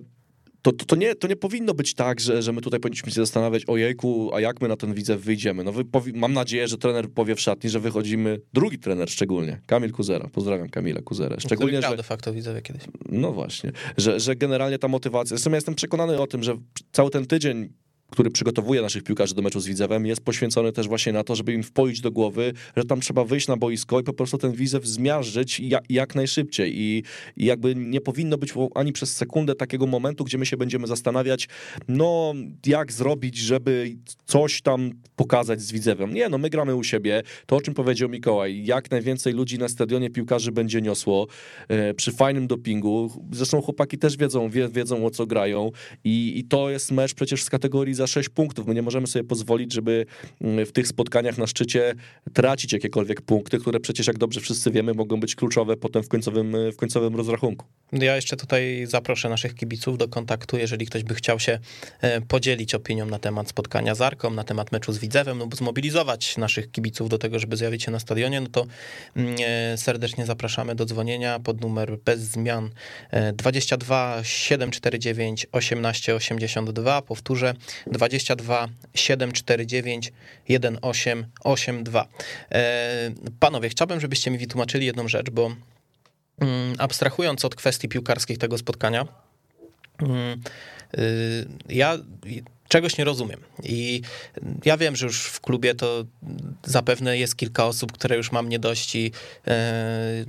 to, to, to, nie, to nie powinno być tak, że, że my tutaj powinniśmy się zastanawiać, ojejku, a jak my na ten widzew wyjdziemy. No wy, mam nadzieję, że trener powie w szatni, że wychodzimy, drugi trener szczególnie, Kamil Kuzera, pozdrawiam Kamila Kuzera. Szczególnie, że... de facto widzowie kiedyś. No właśnie, że, że generalnie ta motywacja, zresztą ja jestem przekonany o tym, że cały ten tydzień który przygotowuje naszych piłkarzy do meczu z Widzewem, jest poświęcony też właśnie na to, żeby im wpoić do głowy, że tam trzeba wyjść na boisko i po prostu ten Widzew zmiażdżyć jak, jak najszybciej I, I, jakby nie powinno być ani przez sekundę takiego momentu, gdzie my się będziemy zastanawiać, no jak zrobić, żeby coś tam pokazać z Widzewem. Nie, no my gramy u siebie, to o czym powiedział Mikołaj, jak najwięcej ludzi na stadionie piłkarzy będzie niosło e, przy fajnym dopingu. Zresztą chłopaki też wiedzą, wie, wiedzą o co grają i, i to jest mecz przecież z kategorii za 6 punktów. My nie możemy sobie pozwolić, żeby mm, w tych spotkaniach na szczycie tracić jakiekolwiek punkty, które przecież, jak dobrze wszyscy wiemy, mogą być kluczowe potem w końcowym, w końcowym rozrachunku. Ja jeszcze tutaj zaproszę naszych kibiców do kontaktu, jeżeli ktoś by chciał się e, podzielić opinią na temat spotkania z Arką, na temat meczu z Widzewem, no bo zmobilizować naszych kibiców do tego, żeby zjawić się na stadionie, no to mm, e, serdecznie zapraszamy do dzwonienia pod numer bez zmian 22 749 1882. Powtórzę 22 749 1882. Panowie, chciałbym, żebyście mi wytłumaczyli jedną rzecz, bo mm, abstrahując od kwestii piłkarskich tego spotkania, mm, y, ja czegoś nie rozumiem. I ja wiem, że już w klubie to zapewne jest kilka osób, które już mam nie dość i e,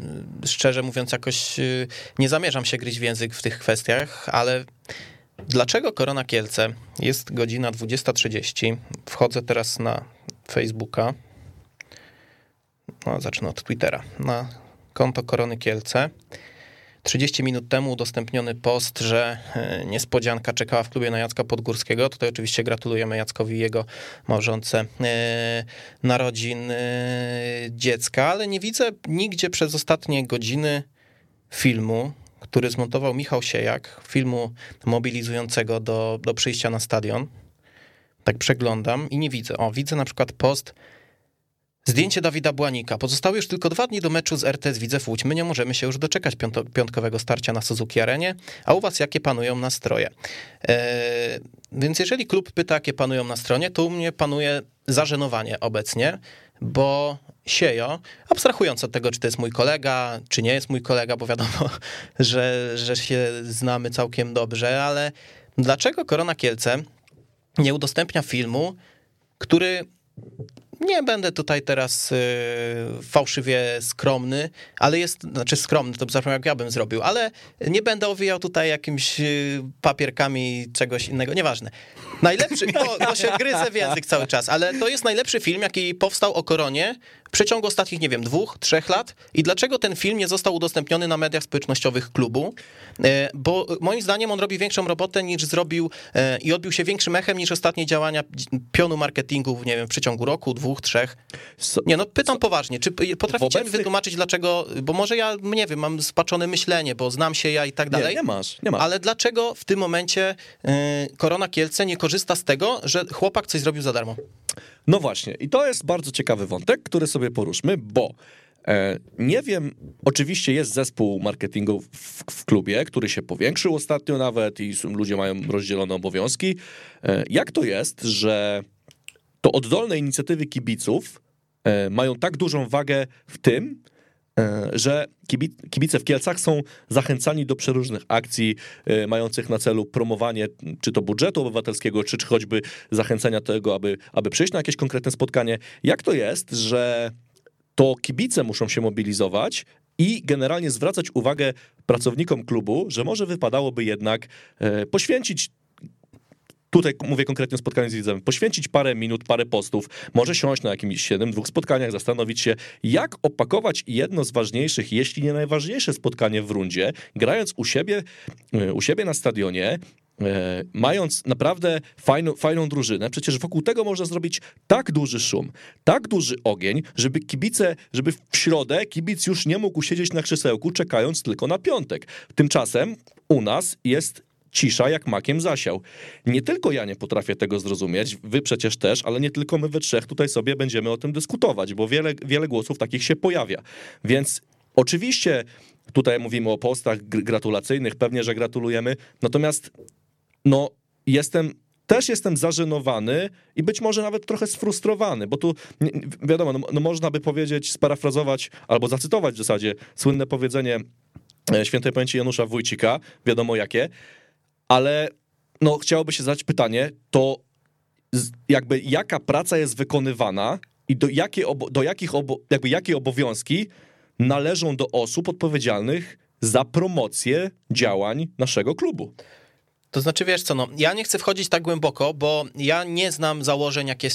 szczerze mówiąc jakoś y, nie zamierzam się gryźć w język w tych kwestiach, ale Dlaczego Korona Kielce? Jest godzina 20.30. Wchodzę teraz na Facebooka. no zacznę od Twittera, na konto Korony Kielce. 30 minut temu udostępniony post, że e, niespodzianka czekała w klubie na Jacka Podgórskiego. Tutaj oczywiście gratulujemy Jackowi jego małżonce e, narodzin e, dziecka, ale nie widzę nigdzie przez ostatnie godziny filmu, który zmontował Michał Siejak, filmu mobilizującego do, do przyjścia na stadion. Tak przeglądam i nie widzę. O, widzę na przykład post Zdjęcie Dawida Błanika. Pozostały już tylko dwa dni do meczu z RTS Widzew Łódź. My nie możemy się już doczekać piątkowego starcia na Suzuki Arenie. A u was jakie panują nastroje? Eee, więc jeżeli klub pyta, jakie panują nastroje, to u mnie panuje zażenowanie obecnie, bo Siejo, abstrahując od tego, czy to jest mój kolega, czy nie jest mój kolega, bo wiadomo, że, że się znamy całkiem dobrze, ale dlaczego Korona Kielce nie udostępnia filmu, który nie będę tutaj teraz y, fałszywie skromny, ale jest, znaczy skromny, to zapomniał jak ja bym zrobił, ale nie będę owijał tutaj jakimiś y, papierkami czegoś innego, nieważne. Najlepszy, bo się gryzę w język cały czas, ale to jest najlepszy film, jaki powstał o koronie w przeciągu ostatnich, nie wiem, dwóch, trzech lat. I dlaczego ten film nie został udostępniony na mediach społecznościowych klubu? E, bo moim zdaniem on robi większą robotę niż zrobił i odbił się większym echem niż ostatnie działania pionu marketingu, nie wiem, w przeciągu roku, dwóch, trzech. Nie, no pytam poważnie, czy potraficie obecnych... mi wytłumaczyć dlaczego, bo może ja, nie wiem, mam spaczone myślenie, bo znam się ja i tak dalej. Nie, nie masz, nie masz. Ale dlaczego w tym momencie e, Korona Kielce nie korzysta z tego, że chłopak coś zrobił za darmo? No właśnie, i to jest bardzo ciekawy wątek, który sobie poruszmy, bo e, nie wiem, oczywiście jest zespół marketingu w, w, klubie, który się powiększył ostatnio nawet i ludzie mają rozdzielone obowiązki. E, jak to jest, że to oddolne inicjatywy kibiców e, mają tak dużą wagę w tym, E, że kibice w Kielcach są zachęcani do przeróżnych akcji e, mających na celu promowanie czy to budżetu obywatelskiego, czy, choćby zachęcenia tego, aby, aby przyjść na jakieś konkretne spotkanie. Jak to jest, że to kibice muszą się mobilizować i generalnie zwracać uwagę pracownikom klubu, że może wypadałoby jednak poświęcić tutaj mówię konkretnie o spotkaniu z widzem, poświęcić parę minut, parę postów, może siąść na jakimś siedem, dwóch spotkaniach, zastanowić się, jak opakować jedno z ważniejszych, jeśli nie najważniejsze spotkanie w rundzie, grając u siebie, e, u siebie na stadionie, e, mając naprawdę fajną, fajną drużynę, przecież wokół tego można zrobić tak duży szum, tak duży ogień, żeby kibice, żeby w środę kibic już nie mógł siedzieć na krzesełku, czekając tylko na piątek. Tymczasem u nas jest cisza jak makiem zasiał. Nie tylko ja nie potrafię tego zrozumieć, wy przecież też, ale nie tylko my we trzech tutaj sobie będziemy o tym dyskutować, bo wiele, wiele głosów takich się pojawia. Więc oczywiście tutaj mówimy o postach gratulacyjnych, pewnie, że gratulujemy, natomiast no jestem też jestem zażenowany i być może nawet trochę sfrustrowany, bo tu wiadomo, no, no można by powiedzieć, sparafrazować albo zacytować w zasadzie słynne powiedzenie e, świętej pamięci Janusza Wójcika, wiadomo jakie, ale no, chciałoby się zadać pytanie, to jakby jaka praca jest wykonywana i do, jakie obo, do jakich obo, jakby jakie obowiązki należą do osób odpowiedzialnych za promocję działań naszego klubu. To znaczy, wiesz co, no, ja nie chcę wchodzić tak głęboko, bo ja nie znam założeń, jakie,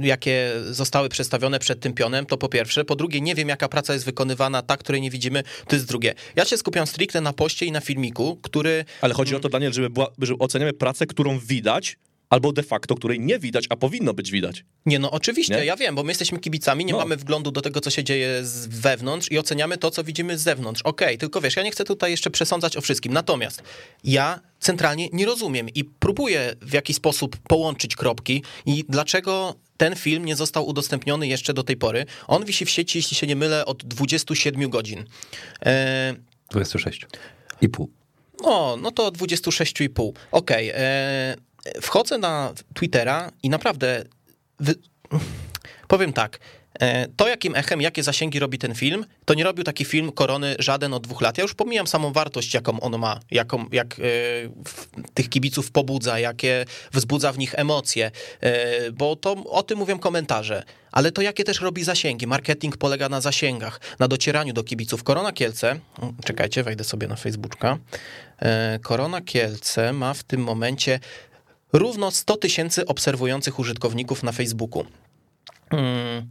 jakie zostały przedstawione przed tym pionem, to po pierwsze. Po drugie, nie wiem, jaka praca jest wykonywana, ta, której nie widzimy, to jest drugie. Ja się skupiam stricte na poście i na filmiku, który... Ale chodzi o to, Daniel, żeby, była, żeby oceniamy pracę, którą widać, albo de facto, której nie widać, a powinno być widać. Nie, no oczywiście, nie? ja wiem, bo my jesteśmy kibicami, nie no. mamy wglądu do tego, co się dzieje z wewnątrz i oceniamy to, co widzimy z zewnątrz. Okej, okay, tylko wiesz, ja nie chcę tutaj jeszcze przesądzać o wszystkim. Natomiast ja centralnie nie rozumiem i próbuję w jakiś sposób połączyć kropki i dlaczego ten film nie został udostępniony jeszcze do tej pory. On wisi w sieci, jeśli się nie mylę, od 27 godzin. E... 26 i pół. O, no to 26,5. Okej. Okay. E, wchodzę na Twittera i naprawdę wy... powiem tak. E, to, jakim echem, jakie zasięgi robi ten film, to nie robił taki film Korony żaden od dwóch lat. Ja już pomijam samą wartość, jaką on ma, jaką, jak y, tych kibiców pobudza, jakie wzbudza w nich emocje, y, bo to o tym mówią komentarze. Ale to, jakie też robi zasięgi. Marketing polega na zasięgach, na docieraniu do kibiców. Korona Kielce, czekajcie, wejdę sobie na Facebooka. Y, Korona Kielce ma w tym momencie równo 100 tysięcy obserwujących użytkowników na Facebooku. Hmm,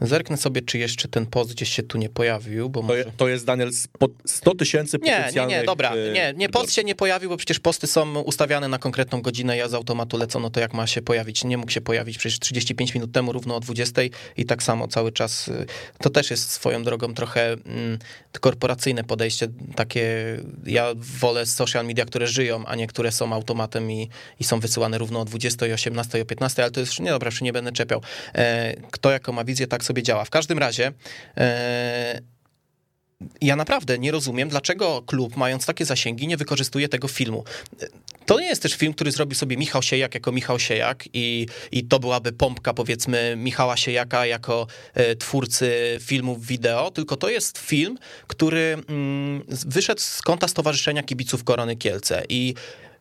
zerknę sobie, czy jeszcze ten post gdzieś się tu nie pojawił, bo To, może... je, to jest, Daniel, spo- 100 tysięcy Nie, nie, potencjalnych... nie, dobra, e, nie, nie, post się nie pojawił, bo przecież posty są ustawiane na konkretną godzinę, ja z automatu lecę, no to jak ma się pojawić? Nie mógł się pojawić przecież 35 minut temu, równo o 20 i tak samo cały czas. y, To też jest swoją drogą trochę mm, korporacyjne podejście, takie, ja wolę social media, które żyją, a nie które są automatem i, i są wysyłane równo o 20, i 18, i o 15, ale to jest, nie dobra, już nie będę czepiał. E, Kto jako ma wizję, tak sobie działa. W każdym razie... E, ja naprawdę nie rozumiem, dlaczego klub, mając takie zasięgi, nie wykorzystuje tego filmu. To nie jest też film, który zrobił sobie Michał Siejak jako Michał Siejak i, i to byłaby pompka, powiedzmy, Michała Siejaka jako e, twórcy filmów wideo, tylko to jest film, który mm, wyszedł z konta Stowarzyszenia Kibiców Korony Kielce i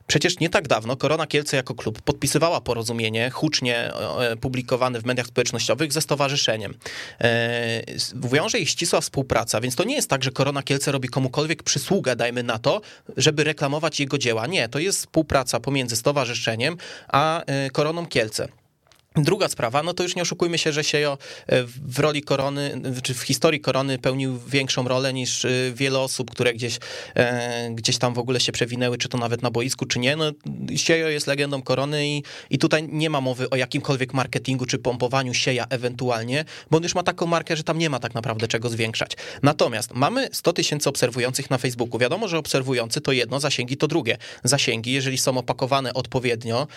Przecież nie tak dawno Korona Kielce jako klub podpisywała porozumienie hucznie e, publikowane w mediach społecznościowych ze stowarzyszeniem. E, Wiąże ich ścisła współpraca, więc to nie jest tak, że Korona Kielce robi komukolwiek przysługę, dajmy na to, żeby reklamować jego dzieła. Nie, to jest współpraca pomiędzy stowarzyszeniem a e, Koroną Kielce. Druga sprawa, no to już nie oszukujmy się, że Siejo e, w roli korony, czy w historii korony pełnił większą rolę niż e, wiele osób, które gdzieś, e, gdzieś tam w ogóle się przewinęły, czy to nawet na boisku, czy nie. No, Siejo jest legendą korony i, i tutaj nie ma mowy o jakimkolwiek marketingu, czy pompowaniu Sieja ewentualnie, bo on już ma taką markę, że tam nie ma tak naprawdę czego zwiększać. Natomiast mamy 100 tysięcy obserwujących na Facebooku. Wiadomo, że obserwujący to jedno, zasięgi to drugie. Zasięgi, jeżeli są opakowane odpowiednio,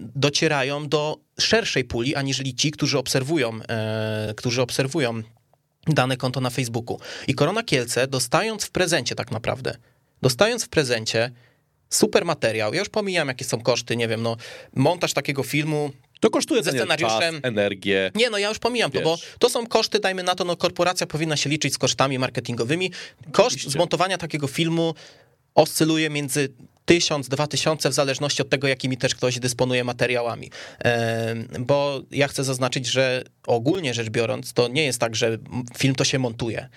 docierają do szerszej puli, aniżeli ci, którzy obserwują, e, którzy obserwują dane konto na Facebooku. I Korona Kielce, dostając w prezencie tak naprawdę, dostając w prezencie super materiał, ja już pomijam, jakie są koszty, nie wiem, no, montaż takiego filmu, To kosztuje Ze scenariuszem. energię. nie, no ja już pomijam to, bo Wiesz. to są koszty, dajmy na to, no korporacja powinna się liczyć z kosztami marketingowymi. Koszt Oczywiście. zmontowania takiego filmu oscyluje między 1000, 2000 w zależności od tego, jakimi też ktoś dysponuje materiałami. Bo ja chcę zaznaczyć, że ogólnie rzecz biorąc, to nie jest tak, że film to się montuje.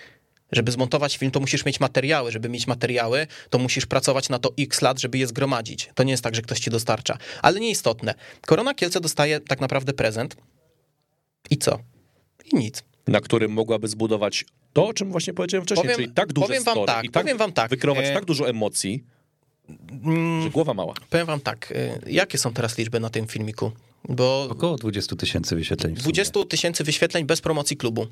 Żeby zmontować film, to musisz mieć materiały. Żeby mieć materiały, to musisz pracować na to x lat, żeby je zgromadzić. To nie jest tak, że ktoś ci dostarcza. Ale nieistotne. Korona Kielce dostaje tak naprawdę prezent. I co? I nic. na którym mogłaby zbudować to, o czym właśnie powiedziałem wcześniej, Powiem- czyli tak duże powiem wam tak, i tak, powiem wam tak, wykreować e- tak dużo emocji, Mm, że głowa mała. Powiem wam tak, y, jakie są teraz liczby na tym filmiku? Bo Około 20 tysięcy wyświetleń. w sumie. 20 tysięcy wyświetleń bez promocji klubu.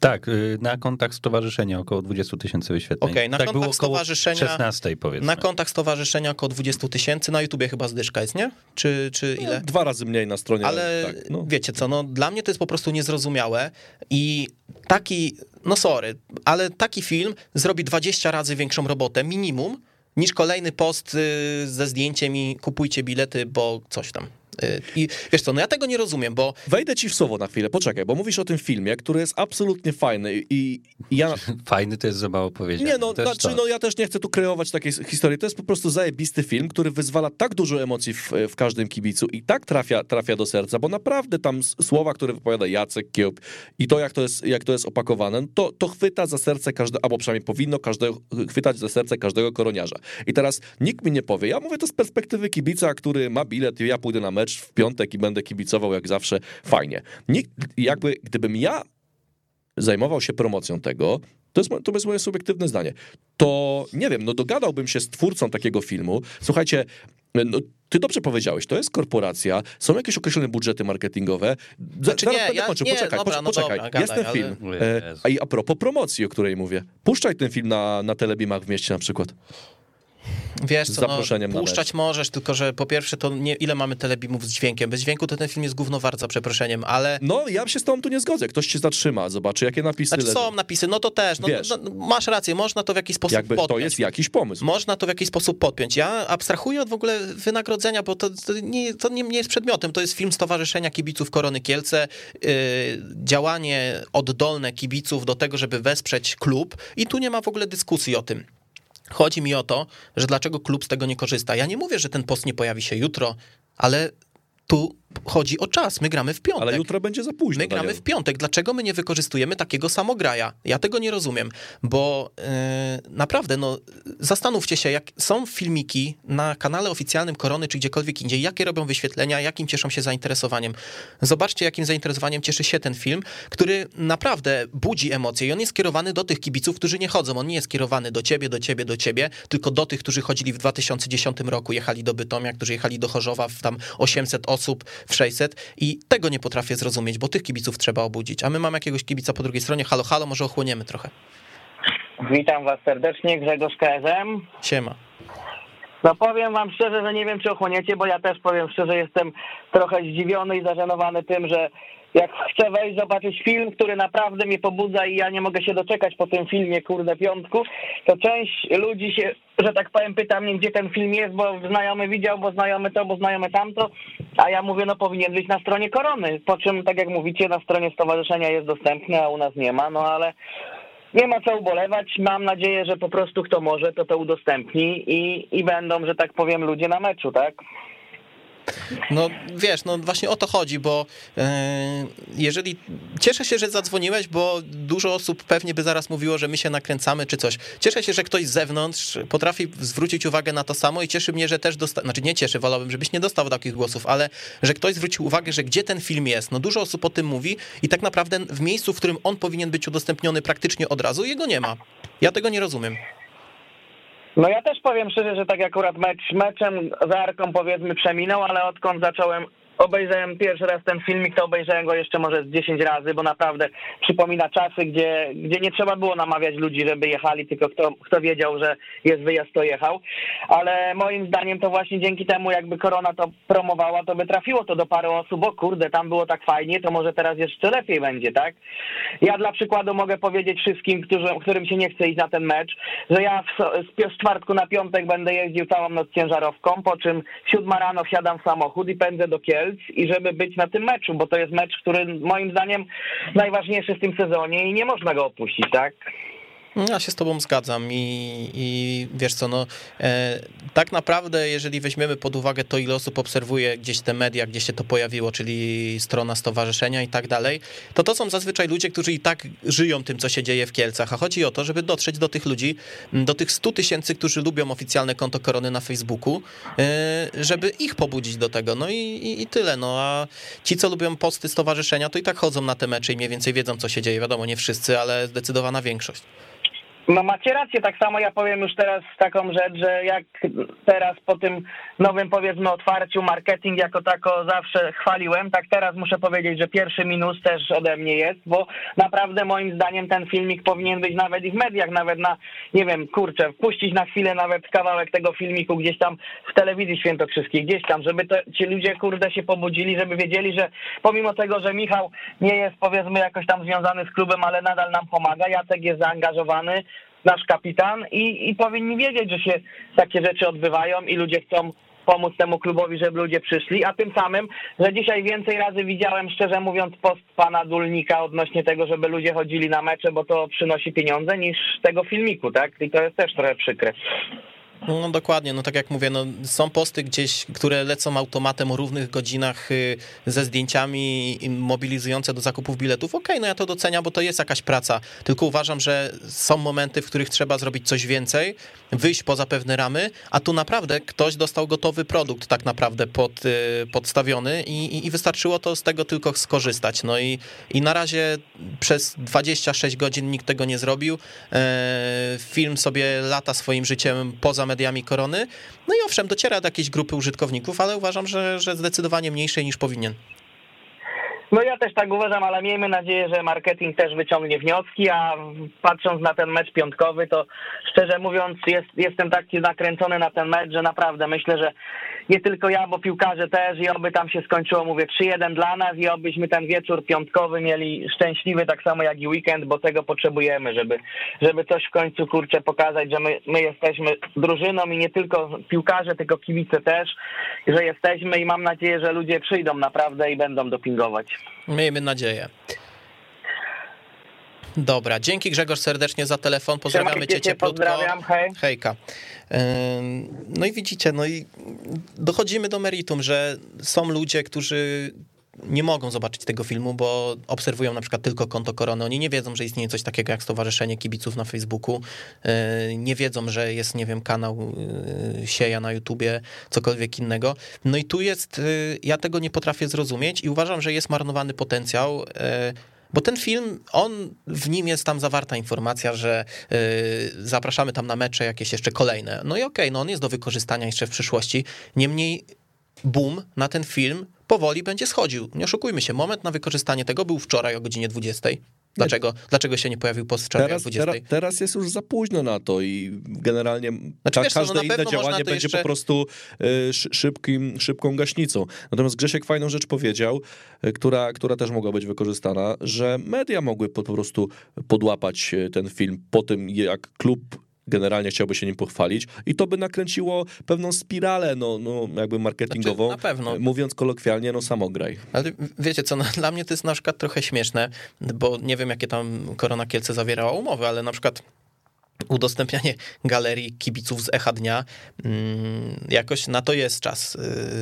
Tak, y, na kontach stowarzyszenia około 20 tysięcy wyświetleń. Okej, na tak kontach było około stowarzyszenia- 16 powiedzmy. Na kontach stowarzyszenia około 20 tysięcy, na YouTubie chyba zdyszka jest, nie? Czy, czy ile? Dwa razy mniej na stronie. Ale tak, no. wiecie co, no dla mnie to jest po prostu niezrozumiałe i taki, no sorry, ale taki film zrobi 20 razy większą robotę, minimum, niż kolejny post y, ze zdjęciem i kupujcie bilety, bo coś tam. Y, I wiesz co, no ja tego nie rozumiem, bo Wejdę ci w słowo na chwilę, poczekaj, bo mówisz o tym filmie, który jest absolutnie fajny i, i ja... Fajny to jest za mało powiedziane. Nie, no, Też znaczy, to. no ja też nie chcę tu kreować takiej historii. To jest po prostu zajebisty film, który wyzwala tak dużo emocji w, w każdym kibicu i tak trafia, trafia do serca, bo naprawdę tam słowa, które wypowiada Jacek Kiełb i to, jak to jest, jak to jest opakowane, no to, to chwyta za serce każdego, albo przynajmniej powinno każdego, chwytać za serce każdego koroniarza. I teraz nikt mi nie powie, ja mówię to z perspektywy kibica, który ma bilet i ja pójdę na mecz w piątek i będę kibicował jak zawsze, fajnie. Nikt, jakby, gdybym ja zajmował się promocją tego, to jest, to jest moje subiektywne zdanie, to nie wiem, no dogadałbym się z twórcą takiego filmu. Słuchajcie, no, ty dobrze powiedziałeś, to jest korporacja, są jakieś określone budżety marketingowe. Znaczy zaraz nie, będę ja- kończył, nie, poczekaj, dobra, poczekaj, no poczekaj. dobra, jest ten film. ale- E, Jezu. a i a propos promocji, o której mówię, puszczaj ten film na, na Telebimach w mieście na przykład. Wiesz co, no, zaproszeniem na puszczać możesz, tylko że po pierwsze to nie, ile mamy telebimów z dźwiękiem. Bez dźwięku to ten film jest gówno wart, za przeproszeniem, ale No, ja się z tobą tu nie zgodzę. Ktoś cię zatrzyma, zobaczy, jakie napisy znaczy leżą. są napisy, no to też, no, Wiesz. no, no, masz rację, można to w jakiś sposób Jakby to podpiąć. jest jakiś pomysł. Można to w jakiś sposób podpiąć. Ja abstrahuję od w ogóle wynagrodzenia, bo to, to, nie, to nie, nie jest przedmiotem. To jest film Stowarzyszenia Kibiców Korony Kielce, yy, działanie oddolne kibiców do tego, żeby wesprzeć klub i tu nie ma w ogóle dyskusji o tym. Chodzi mi o to, że dlaczego klub z tego nie korzysta. Ja nie mówię, że ten post nie pojawi się jutro, ale tu chodzi o czas. My gramy w piątek. Ale jutro będzie za późno. My gramy w piątek. Dlaczego my nie wykorzystujemy takiego samograja? Ja tego nie rozumiem, bo yy, naprawdę, no, zastanówcie się, jak są filmiki na kanale oficjalnym Korony czy gdziekolwiek indziej, jakie robią wyświetlenia, jakim cieszą się zainteresowaniem. Zobaczcie, jakim zainteresowaniem cieszy się ten film, który naprawdę budzi emocje i on jest skierowany do tych kibiców, którzy nie chodzą. On nie jest skierowany do ciebie, do ciebie, do ciebie, tylko do tych, którzy chodzili w 2010 roku, jechali do Bytomia, którzy jechali do Chorzowa w tam 800 osób, w 600 i tego nie potrafię zrozumieć, bo tych kibiców trzeba obudzić. A my mamy jakiegoś kibica po drugiej stronie. Halo, halo, może ochłoniemy trochę. Witam Was serdecznie, Grzegorz KSM. Siema. No powiem Wam szczerze, że nie wiem, czy ochłoniecie, bo ja też powiem szczerze, jestem trochę zdziwiony i zażenowany tym, że jak chcę wejść, zobaczyć film, który naprawdę mnie pobudza i ja nie mogę się doczekać po tym filmie, kurde, piątku, to część ludzi się, że tak powiem, pyta mnie, gdzie ten film jest, bo znajomy widział, bo znajomy to, bo znajomy tamto, a ja mówię, no powinien być na stronie Korony, po czym, tak jak mówicie, na stronie stowarzyszenia jest dostępny, a u nas nie ma, no ale nie ma co ubolewać. Mam nadzieję, że po prostu kto może, to to udostępni i, i będą, że tak powiem, ludzie na meczu, tak? No wiesz, no właśnie o to chodzi, bo e, jeżeli cieszę się, że zadzwoniłeś, bo dużo osób pewnie by zaraz mówiło, że my się nakręcamy czy coś. Cieszę się, że ktoś z zewnątrz potrafi zwrócić uwagę na to samo i cieszy mnie, że też dosta... znaczy nie cieszy, wolałbym, żebyś nie dostał takich głosów, ale że ktoś zwrócił uwagę, że gdzie ten film jest. No dużo osób o tym mówi i tak naprawdę w miejscu, w którym on powinien być udostępniony praktycznie od razu, jego nie ma. Ja tego nie rozumiem. No ja też powiem szczerze, że tak akurat mecz meczem z Arką powiedzmy przeminął, ale odkąd zacząłem obejrzałem pierwszy raz ten filmik, to obejrzałem go jeszcze może z 10 razy, bo naprawdę przypomina czasy, gdzie, gdzie nie trzeba było namawiać ludzi, żeby jechali, tylko kto, kto wiedział, że jest wyjazd, to jechał. Ale moim zdaniem to właśnie dzięki temu, jakby korona to promowała, to by trafiło to do paru osób, o kurde, tam było tak fajnie, to może teraz jeszcze lepiej będzie, tak? Ja dla przykładu mogę powiedzieć wszystkim, którzy, którym się nie chce iść na ten mecz, że ja w, z, z czwartku na piątek będę jeździł całą noc ciężarowką, po czym siódma rano wsiadam w samochód i pędzę do Kiel i żeby być na tym meczu, bo to jest mecz, który moim zdaniem najważniejszy w tym sezonie i nie można go opuścić, tak? Ja się z tobą zgadzam i, i wiesz co, no e, tak naprawdę jeżeli weźmiemy pod uwagę to, ile osób obserwuje gdzieś te media, gdzie się to pojawiło, czyli strona stowarzyszenia i tak dalej, to to są zazwyczaj ludzie, którzy i tak żyją tym, co się dzieje w Kielcach, a chodzi o to, żeby dotrzeć do tych ludzi, do tych 100 tysięcy, którzy lubią oficjalne konto Korony na Facebooku, e, żeby ich pobudzić do tego, no i, i, i tyle, no. A ci, co lubią posty stowarzyszenia, to i tak chodzą na te mecze i mniej więcej wiedzą, co się dzieje, wiadomo, nie wszyscy, ale zdecydowana większość. No macie rację, tak samo ja powiem już teraz taką rzecz, że jak teraz po tym nowym powiedzmy otwarciu marketing jako tako zawsze chwaliłem, tak teraz muszę powiedzieć, że pierwszy minus też ode mnie jest, bo naprawdę moim zdaniem ten filmik powinien być nawet i w mediach, nawet na, nie wiem, kurczę, wpuścić na chwilę nawet kawałek tego filmiku gdzieś tam w telewizji świętokrzyskiej, gdzieś tam, żeby to, ci ludzie kurde się pobudzili, żeby wiedzieli, że pomimo tego, że Michał nie jest powiedzmy jakoś tam związany z klubem, ale nadal nam pomaga, Jacek jest zaangażowany, nasz kapitan i, i powinni wiedzieć, że się takie rzeczy odbywają i ludzie chcą pomóc temu klubowi, żeby ludzie przyszli, a tym samym, że dzisiaj więcej razy widziałem, szczerze mówiąc, post pana Dulnika odnośnie tego, żeby ludzie chodzili na mecze, bo to przynosi pieniądze, niż tego filmiku, tak? I to jest też trochę przykre. No dokładnie, no tak jak mówię, no, są posty gdzieś, które lecą automatem o równych godzinach y, ze zdjęciami mobilizujące do zakupów biletów. Okej, okay, no ja to doceniam, bo to jest jakaś praca. Tylko uważam, że są momenty, w których trzeba zrobić coś więcej, wyjść poza pewne ramy, a tu naprawdę ktoś dostał gotowy produkt tak naprawdę pod, y, podstawiony i, i wystarczyło to z tego tylko skorzystać. No i, i na razie przez 26 godzin nikt tego nie zrobił. E, film sobie lata swoim życiem poza mediami korony. No i owszem, dociera do jakiejś grupy użytkowników, ale uważam, że, że zdecydowanie mniejszej niż powinien. No ja też tak uważam, ale miejmy nadzieję, że marketing też wyciągnie wnioski, a patrząc na ten mecz piątkowy, to szczerze mówiąc jest, jestem taki nakręcony na ten mecz, że naprawdę myślę, że nie tylko ja, bo piłkarze też i oby tam się skończyło, mówię, 3-1 dla nas i obyśmy ten wieczór piątkowy mieli szczęśliwy, tak samo jak i weekend, bo tego potrzebujemy, żeby, żeby coś w końcu, kurczę, pokazać, że my, my jesteśmy drużyną i nie tylko piłkarze, tylko kibice też, że jesteśmy i mam nadzieję, że ludzie przyjdą naprawdę i będą dopingować. Miejmy nadzieję. Dobra, dzięki Grzegorz serdecznie za telefon, pozdrawiamy cię cieplutko. pozdrawiam, hej. Hejka. No i widzicie, no i dochodzimy do meritum, że są ludzie, którzy nie mogą zobaczyć tego filmu, bo obserwują na przykład tylko konto Korony. Oni nie wiedzą, że istnieje coś takiego jak Stowarzyszenie Kibiców na Facebooku. Nie wiedzą, że jest, nie wiem, kanał yy, Sieja na YouTubie, cokolwiek innego. No i tu jest, yy, ja tego nie potrafię zrozumieć i uważam, że jest marnowany potencjał. Bo ten film, on w nim jest tam zawarta informacja, że yy, zapraszamy tam na mecze jakieś jeszcze kolejne. No i okej, no on jest do wykorzystania jeszcze w przyszłości. Niemniej boom na ten film powoli będzie schodził. Nie oszukujmy się, moment na wykorzystanie tego był wczoraj o godzinie 20. Dlaczego, Dlaczego się nie pojawił po wczoraj Teraz, o 20? teraz, teraz jest już za późno na to i generalnie Znaczy, wiesz no każde na inne działanie będzie jeszcze- po prostu y, szy- szybkim, szybką gaśnicą. Natomiast Grzesiek fajną rzecz powiedział, y, która, która też mogła być wykorzystana, że media mogły po, po prostu podłapać y, ten film po tym, jak klub generalnie chciałby się nim pochwalić i to by nakręciło pewną spiralę, no, no jakby marketingową. Znaczy, na pewno. Mówiąc kolokwialnie, no samograj. Ale wiecie co, no, dla mnie to jest na przykład trochę śmieszne, bo nie wiem, jakie tam Korona Kielce zawierała umowy, ale na przykład udostępnianie galerii kibiców z Echa Dnia, mm, jakoś na to jest czas.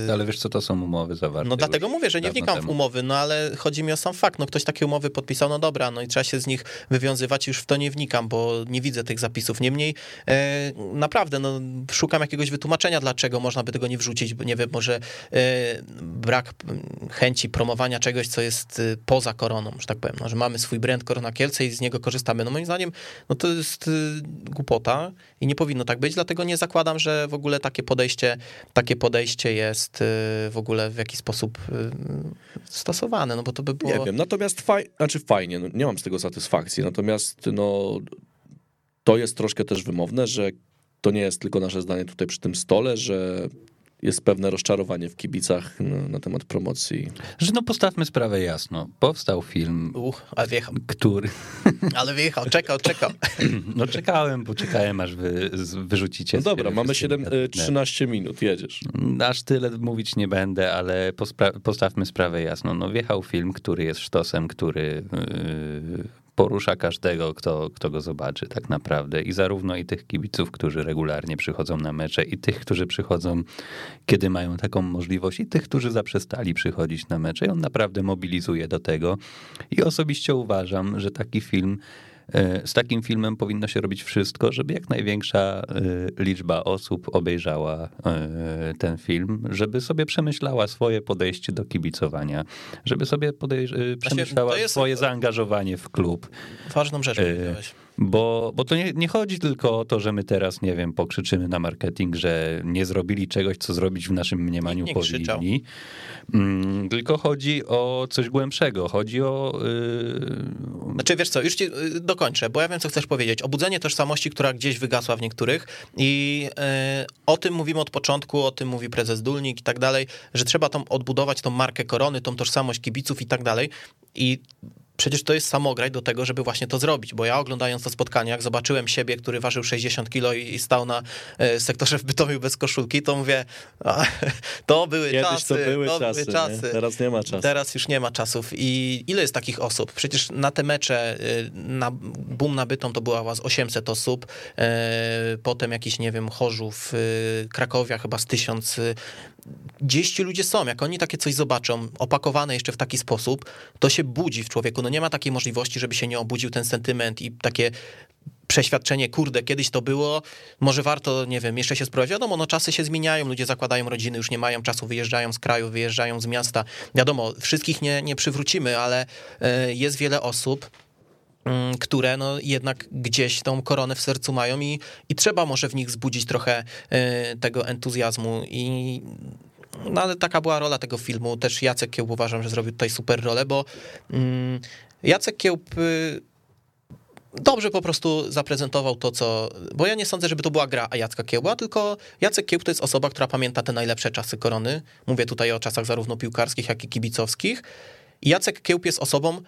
Yy, Ale wiesz co, to są umowy zawarte. No dlatego mówię, że nie wnikam w temu. umowy, no ale chodzi mi o sam fakt, no ktoś takie umowy podpisał, no dobra, no i trzeba się z nich wywiązywać, już w to nie wnikam, bo nie widzę tych zapisów. Niemniej e, naprawdę, no szukam jakiegoś wytłumaczenia, dlaczego można by tego nie wrzucić, bo nie wiem, może e, brak chęci promowania czegoś, co jest e, poza koroną, że tak powiem, no, że mamy swój brand Korona Kielce i z niego korzystamy. No moim zdaniem, no to jest głupota i nie powinno tak być, dlatego nie zakładam, że w ogóle takie podejście, takie podejście jest y, w ogóle w jakiś sposób y, stosowane, no bo to by było... Nie wiem, natomiast faj, znaczy fajnie, no, nie mam z tego satysfakcji, natomiast no, to jest troszkę też wymowne, że to nie jest tylko nasze zdanie tutaj przy tym stole, że jest pewne rozczarowanie w kibicach na, na temat promocji. Że no postawmy sprawę jasno. Powstał film, Uch, ale wjechał, który... ale wjechał, czekał, czekał. No czekałem, bo czekałem aż wy, wyrzucicie. No dobra, mamy wszystkie 7, negatywne. 13 minut, jedziesz. Aż tyle mówić nie będę, ale pospra- postawmy sprawę jasno. No wjechał film, który jest sztosem, który yy, porusza każdego, kto, kto go zobaczy tak naprawdę. I zarówno i tych kibiców, którzy regularnie przychodzą na mecze, i tych, którzy przychodzą, kiedy mają taką możliwość, i tych, którzy zaprzestali przychodzić na mecze. I on naprawdę mobilizuje do tego. I osobiście uważam, że taki film Z takim filmem powinno się robić wszystko, żeby jak największa e, liczba osób obejrzała e, ten film, żeby sobie przemyślała swoje podejście do kibicowania, żeby sobie podej- e, przemyślała swoje zaangażowanie w klub. Ważną rzecz E, powiedziałeś. Bo, bo to nie, nie chodzi tylko o to, że my teraz, nie wiem, pokrzyczymy na marketing, że nie zrobili czegoś, co zrobić w naszym mniemaniu nie powinni. Mm, tylko chodzi o coś głębszego. Chodzi o. Yy, Znaczy, wiesz co, już ci y, dokończę, bo ja wiem, co chcesz powiedzieć. Obudzenie tożsamości, która gdzieś wygasła w niektórych i y, o tym mówimy od początku, o tym mówi prezes Dulnik i tak dalej, że trzeba tą odbudować tą markę korony, tą tożsamość kibiców i tak dalej i Przecież to jest samograj do tego, żeby właśnie to zrobić, bo ja oglądając to spotkanie, jak zobaczyłem siebie, który ważył 60 kilo i, i stał na e, sektorze w Bytomiu bez koszulki, to mówię, a, to były Kiedyś czasy, to były czasy, były nie? czasy. teraz nie ma czasu. Teraz już nie ma czasów. I ile jest takich osób? Przecież na te mecze, y, na boom na Bytom to była was 800 osób, e, potem jakiś, nie wiem, Chorzów, Krakowia chyba z 1000. Gdzieś ci ludzie są, jak oni takie coś zobaczą, opakowane jeszcze w taki sposób, to się budzi w człowieku. No nie ma takiej możliwości, żeby się nie obudził ten sentyment i takie przeświadczenie, kurde, kiedyś to było, może warto, nie wiem, jeszcze się spróbować. Wiadomo, no czasy się zmieniają, ludzie zakładają rodziny, już nie mają czasu, wyjeżdżają z kraju, wyjeżdżają z miasta. Wiadomo, wszystkich nie, nie przywrócimy, ale e, jest wiele osób, które no jednak gdzieś tą koronę w sercu mają i, i trzeba może w nich wzbudzić trochę e, tego entuzjazmu i no ale taka była rola tego filmu. Też Jacek Kiełb uważam, że zrobił tutaj super rolę, bo mm, Jacek Kiełb y, dobrze po prostu zaprezentował to, co. Bo ja nie sądzę, żeby to była gra Jacka Kiełba, tylko Jacek Kiełb to jest osoba, która pamięta te najlepsze czasy korony. Mówię tutaj o czasach zarówno piłkarskich, jak i kibicowskich. I Jacek Kiełb jest osobą,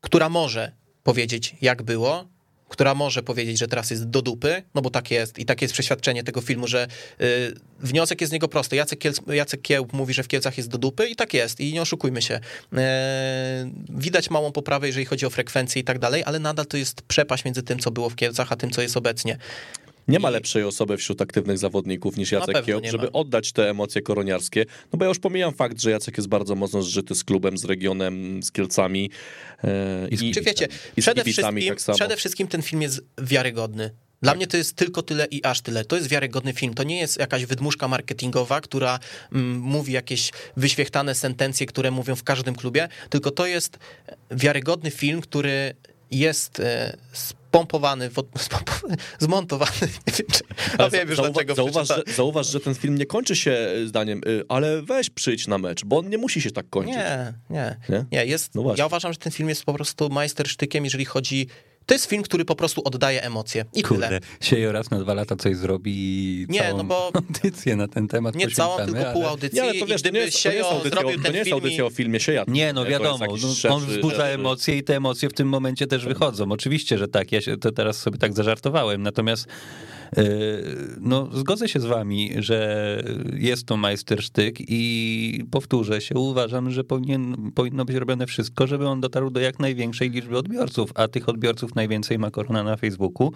która może powiedzieć, jak było, która może powiedzieć, że teraz jest do dupy, no bo tak jest i takie jest przeświadczenie tego filmu, że y, wniosek jest z niego prosty. Jacek, Kielc, Jacek Kiełb mówi, że w Kielcach jest do dupy i tak jest i nie oszukujmy się. E, widać małą poprawę, jeżeli chodzi o frekwencję i tak dalej, ale nadal to jest przepaść między tym, co było w Kielcach, a tym, co jest obecnie. Nie ma I- lepszej osoby wśród aktywnych zawodników niż Jacek Kiełb, żeby ma. oddać te emocje koroniarskie. No bo ja już pomijam fakt, że Jacek jest bardzo mocno zżyty z klubem, z regionem, z Kielcami. e, I z Czy wiecie, i z przede kibicami wszystkim, tak samo. przede wszystkim ten film jest wiarygodny. Dla mnie to jest tylko tyle i aż tyle. To jest wiarygodny film. To nie jest jakaś wydmuszka marketingowa, która mm, mówi jakieś wyświechtane sentencje, które mówią w każdym klubie, tylko to jest wiarygodny film, który jest e, spompowany, w, zmontowany. Nie wiem, czy, wiem już zauwa- dlaczego zauważ, że, zauważ, że ten film nie kończy się zdaniem, y, ale weź przyjdź na mecz, bo on nie musi się tak kończyć. Nie, nie, Nie? nie. jest, No ja uważam, że ten film jest po prostu majstersztykiem, jeżeli chodzi... To jest film, który po prostu oddaje emocje i tyle. Kurde, siejo raz na dwa lata coś zrobi i Nie, całą no bo- audycję na ten temat Nie całą, tylko pół ale- audycji. Nie, ale to wiesz, to gdyby to nie jest Siejo audycja, o- zrobił to ten nie jest film audycja o filmie Sieja. Nie, no wiadomo, no, on wzbudza szerszy- emocje i te emocje w tym momencie też wychodzą. Oczywiście, że tak, ja się to teraz sobie tak zażartowałem, natomiast no, zgodzę się z wami, że jest to majstersztyk i powtórzę się, uważam, że powinien, powinno być robione wszystko, żeby on dotarł do jak największej liczby odbiorców, a tych odbiorców najwięcej ma Korona na Facebooku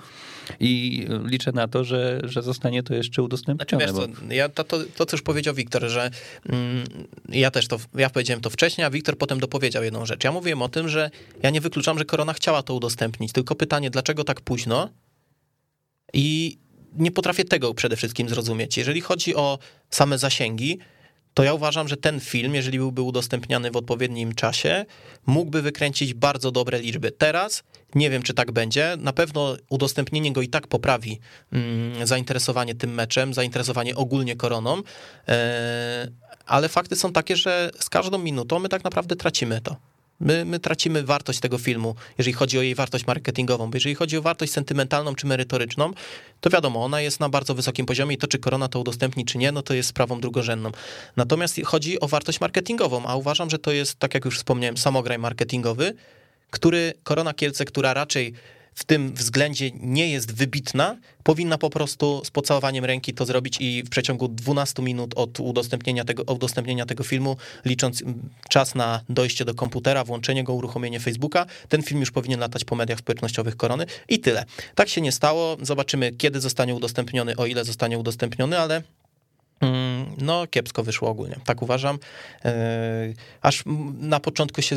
i liczę na to, że, że zostanie to jeszcze udostępnione. Wiesz bo... co, ja, to, to, to, co już powiedział Wiktor, że mm, ja też to, ja powiedziałem to wcześniej, a Wiktor potem dopowiedział jedną rzecz. Ja mówiłem o tym, że ja nie wykluczam, że Korona chciała to udostępnić, tylko pytanie, dlaczego tak późno? I nie potrafię tego przede wszystkim zrozumieć. Jeżeli chodzi o same zasięgi, to ja uważam, że ten film, jeżeli byłby udostępniany w odpowiednim czasie, mógłby wykręcić bardzo dobre liczby. Teraz nie wiem, czy tak będzie. Na pewno udostępnienie go i tak poprawi mm, zainteresowanie tym meczem, zainteresowanie ogólnie koroną, e, ale fakty są takie, że z każdą minutą my tak naprawdę tracimy to. My, my tracimy wartość tego filmu, jeżeli chodzi o jej wartość marketingową, bo jeżeli chodzi o wartość sentymentalną czy merytoryczną, to wiadomo, ona jest na bardzo wysokim poziomie i to, czy Korona to udostępni, czy nie, no to jest sprawą drugorzędną. Natomiast chodzi o wartość marketingową, a uważam, że to jest, tak jak już wspomniałem, samograj marketingowy, który Korona Kielce, która raczej w tym względzie nie jest wybitna, powinna po prostu z pocałowaniem ręki to zrobić i w przeciągu 12 minut od udostępnienia tego, udostępnienia tego filmu, licząc mm, czas na dojście do komputera, włączenie go, uruchomienie Facebooka, ten film już powinien latać po mediach społecznościowych Korony i tyle. Tak się nie stało. Zobaczymy, kiedy zostanie udostępniony, o ile zostanie udostępniony, ale Mm, No, kiepsko wyszło ogólnie, tak uważam. Yy, Aż na początku się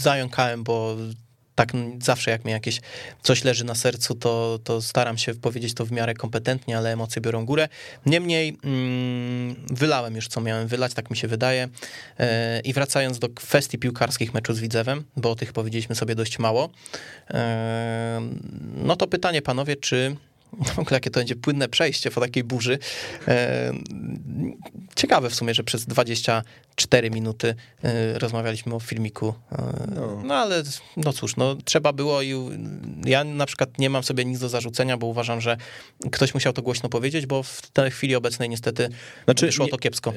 zająkałem, bo tak zawsze jak mi jakieś coś leży na sercu, to, to staram się powiedzieć to w miarę kompetentnie, ale emocje biorą górę. Niemniej mm, wylałem już, co miałem wylać, tak mi się wydaje. Yy, I wracając do kwestii piłkarskich meczu z Widzewem, bo o tych powiedzieliśmy sobie dość mało, yy, no to pytanie, panowie, czy w ogóle jakie to będzie płynne przejście po takiej burzy. E, Ciekawe w sumie, że przez 24 minuty e, rozmawialiśmy o filmiku. E, No. No ale no cóż, no trzeba było i ja na przykład nie mam sobie nic do zarzucenia, bo uważam, że ktoś musiał to głośno powiedzieć, bo w tej chwili obecnej niestety Znaczy, wyszło to kiepsko.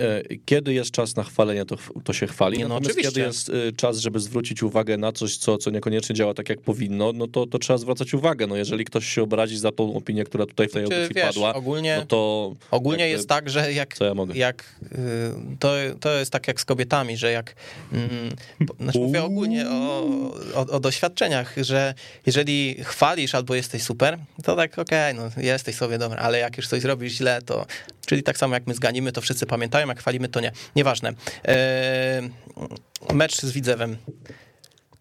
Kiedy jest czas na chwalenie, to, to się chwali. Nie, no Natomiast oczywiście. kiedy jest czas, żeby zwrócić uwagę na coś, co, co niekoniecznie działa tak, jak powinno, no to, to trzeba zwracać uwagę. No jeżeli ktoś się obrazi za tą opinię, która tutaj w tej Czy, audycji wiesz, padła, ogólnie, no to ogólnie jakby- jest tak, że jak co ja mogę? jak y, to, to jest tak jak z kobietami, że jak mm, znaczy mówię ogólnie o, o, o doświadczeniach, że jeżeli chwalisz albo jesteś super, to tak okej, no jesteś sobie dobry, ale jak już coś zrobisz źle, to czyli tak samo jak my zganimy, to wszyscy pamiętają, jak chwalimy, to nie. Nieważne. E, mecz z Widzewem.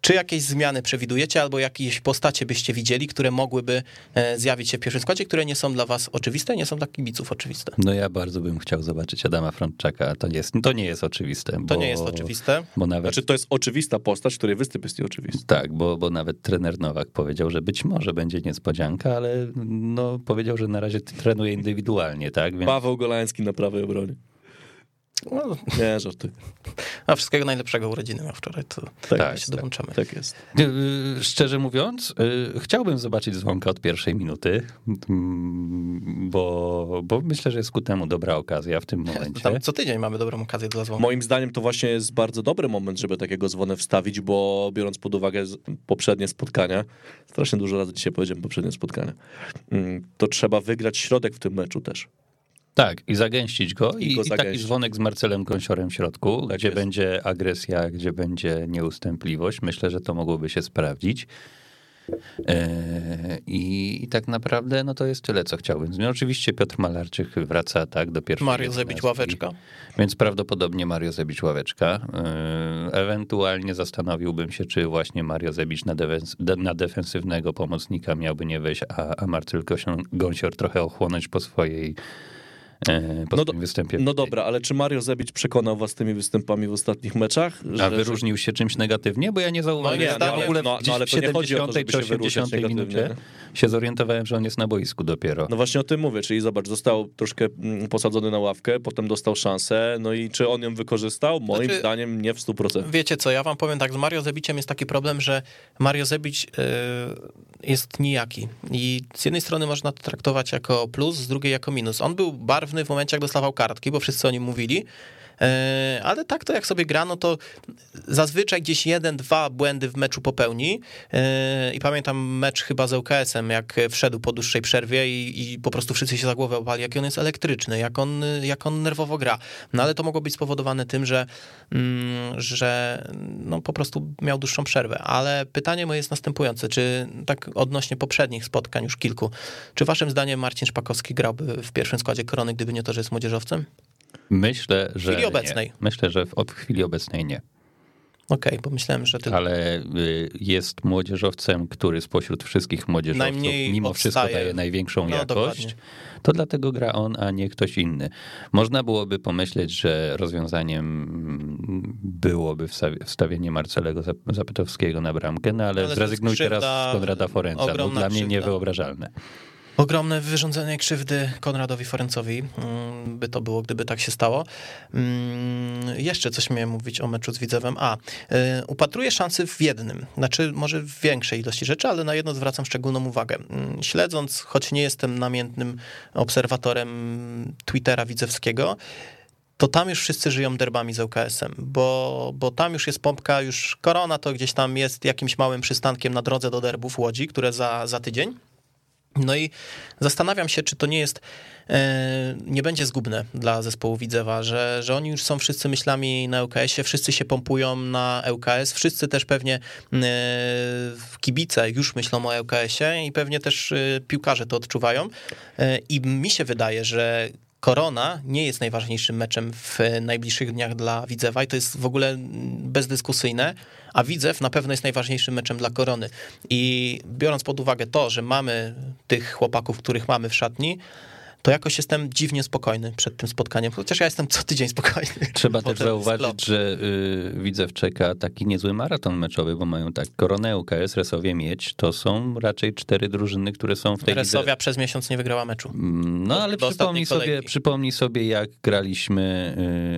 Czy jakieś zmiany przewidujecie, albo jakieś postacie byście widzieli, które mogłyby e, zjawić się w pierwszym składzie, które nie są dla was oczywiste, nie są dla kibiców oczywiste? No ja bardzo bym chciał zobaczyć Adama Frączaka, a to nie jest, to nie jest oczywiste. To bo, nie jest oczywiste. Bo nawet, Znaczy to jest oczywista postać, której występ jest nieoczywisty. tak, bo, bo nawet trener Nowak powiedział, że być może będzie niespodzianka, ale no, powiedział, że na razie trenuje indywidualnie, tak? Więc Paweł Golański na prawej obronie. No, Nie, żarty. a wszystkiego najlepszego urodziny miał wczoraj, to Tak, tak, jest, się dołączamy. Tak jest. Y, Szczerze mówiąc, y, chciałbym zobaczyć dzwonka od pierwszej minuty, mm, bo, bo myślę, że jest ku temu dobra okazja w tym momencie. Tam co tydzień mamy dobrą okazję dla dzwonka. Moim zdaniem to właśnie jest bardzo dobry moment, żeby takiego dzwonę wstawić, bo biorąc pod uwagę poprzednie spotkania, strasznie dużo razy dzisiaj powiedziałem poprzednie spotkania, mm, to trzeba wygrać środek w tym meczu też. Tak, i zagęścić go. I I, go i taki dzwonek z Marcelem Gąsiorem w środku, Tak gdzie jest. będzie agresja, gdzie będzie nieustępliwość. Myślę, że to mogłoby się sprawdzić. E, I, I tak naprawdę no to jest tyle, co chciałbym. No, oczywiście Piotr Malarczyk wraca tak do pierwszego. Mario Zebić ławeczka. Więc prawdopodobnie Mario Zebić ławeczka. Yy, Ewentualnie zastanowiłbym się, czy właśnie Mario Zebić na, defens- de- na defensywnego pomocnika miałby nie wejść, a, a Marcel Gąsior trochę ochłonąć po swojej e, po No swoim do- występie. No dobra, ale czy Mario Zebić przekonał was tymi występami w ostatnich meczach? A że- wyróżnił się czymś negatywnie? Bo ja nie zauważyłem. nie, Ja no w ale- ogóle no- no ale w to nie chodzi o to, 70 żeby czy się wyróżniać 80 minucie negatywnie. się zorientowałem, że on jest na boisku dopiero. No właśnie o tym mówię, czyli zobacz, został troszkę mm, posadzony na ławkę, potem dostał szansę, no i czy on ją wykorzystał? Moim Znaczy- zdaniem nie w 100%. Wiecie co, ja wam powiem tak, z Mario Zebiciem jest taki problem, że Mario Zebić y, jest nijaki. I z jednej strony można to traktować jako plus, z drugiej jako minus. On był barwny w momencie, jak dostawał kartki, bo wszyscy o nim mówili, Ale tak to jak sobie gra, no to zazwyczaj gdzieś jeden, dwa błędy w meczu popełni. E, I pamiętam mecz chyba z ŁKS-em, jak wszedł po dłuższej przerwie i, i po prostu wszyscy się za głowę opali, jaki on jest elektryczny, jak on, jak on nerwowo gra. No ale to mogło być spowodowane tym, że, mm, że no, po prostu miał dłuższą przerwę. Ale pytanie moje jest następujące, czy tak odnośnie poprzednich spotkań już kilku, czy waszym zdaniem Marcin Szpakowski grałby w pierwszym składzie Korony, gdyby nie to, że jest młodzieżowcem? Myślę, że. chwili obecnej. Nie. Myślę, że w, w chwili obecnej nie. Okej, bo myślałem, że tylko... Ale y, jest młodzieżowcem, który spośród wszystkich młodzieżowców Najmniej mimo wszystko odstaje. daje największą No, jakość. dokładnie. To dlatego gra on, a nie ktoś inny. Można byłoby pomyśleć, że rozwiązaniem byłoby wstawi- wstawienie Marcelego Zap- Zapytowskiego na bramkę, no ale, Ale to zrezygnuj jest teraz krzywda, z Konrada. To ogromna dla mnie krzywda. niewyobrażalne. Ogromne wyrządzenie krzywdy Konradowi Forencowi mm, by to było, gdyby tak się stało. Mm, Jeszcze coś miałem mówić o meczu z Widzewem. A, y, upatruję szansy w jednym, znaczy może w większej ilości rzeczy, ale na jedno zwracam szczególną uwagę. Mm, Śledząc, choć nie jestem namiętnym obserwatorem Twittera Widzewskiego, to tam już wszyscy żyją derbami z ŁKS-em, bo, bo tam już jest pompka, już korona to gdzieś tam jest jakimś małym przystankiem na drodze do derbów Łodzi, które za, za tydzień. No i zastanawiam się, czy to nie jest, e, nie będzie zgubne dla zespołu Widzewa, że, że oni już są wszyscy myślami na ŁKS-ie, wszyscy się pompują na ŁKS, wszyscy też pewnie e, kibice już myślą o ŁKS-ie i pewnie też e, piłkarze to odczuwają. I mi się wydaje, że Korona nie jest najważniejszym meczem w najbliższych dniach dla Widzewa i to jest w ogóle bezdyskusyjne, a Widzew na pewno jest najważniejszym meczem dla Korony. I biorąc pod uwagę to, że mamy tych chłopaków, których mamy w szatni, to jakoś jestem dziwnie spokojny przed tym spotkaniem, chociaż ja jestem co tydzień spokojny. Trzeba też zauważyć, że y, Widzew czeka taki niezły maraton meczowy, bo mają tak Koronę, UKS, Resowie, Miedź. To są raczej cztery drużyny, które są w tej lidze. Resowia przez miesiąc nie wygrała meczu. Mm, No ale do przypomnij sobie, kolejki. przypomnij sobie, jak graliśmy,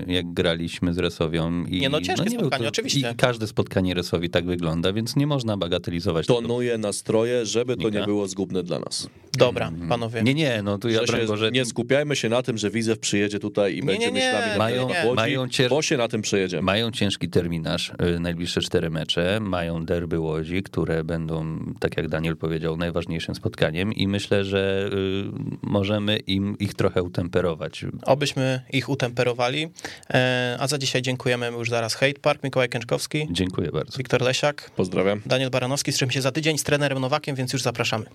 y, jak graliśmy z Resowią. I, Nie, no ciężkie był spotkanie, oczywiście. I każde spotkanie Resowi tak wygląda, więc nie można bagatelizować tego. Tonuje nastroje, żeby to Nika. nie było zgubne dla nas. Dobra, panowie. Nie, nie, no tu ja Że Boże, nie skupiajmy się na tym, że Widzew przyjedzie tutaj i Nie, będzie nie, nie, myślami Mają- na Łodzi, mają cier- bo się na tym przejedziemy. Mają ciężki terminarz, y, najbliższe cztery mecze, mają derby Łodzi, które będą, tak jak Daniel powiedział, najważniejszym spotkaniem i myślę, że y, możemy im ich trochę utemperować. Obyśmy ich utemperowali. E, A za dzisiaj dziękujemy już zaraz Hate Park, Mikołaj Kęczkowski, Dziękuję bardzo. Wiktor Lesiak, Pozdrawiam. Daniel Baranowski, z czym się za tydzień z trenerem Nowakiem, więc już zapraszamy.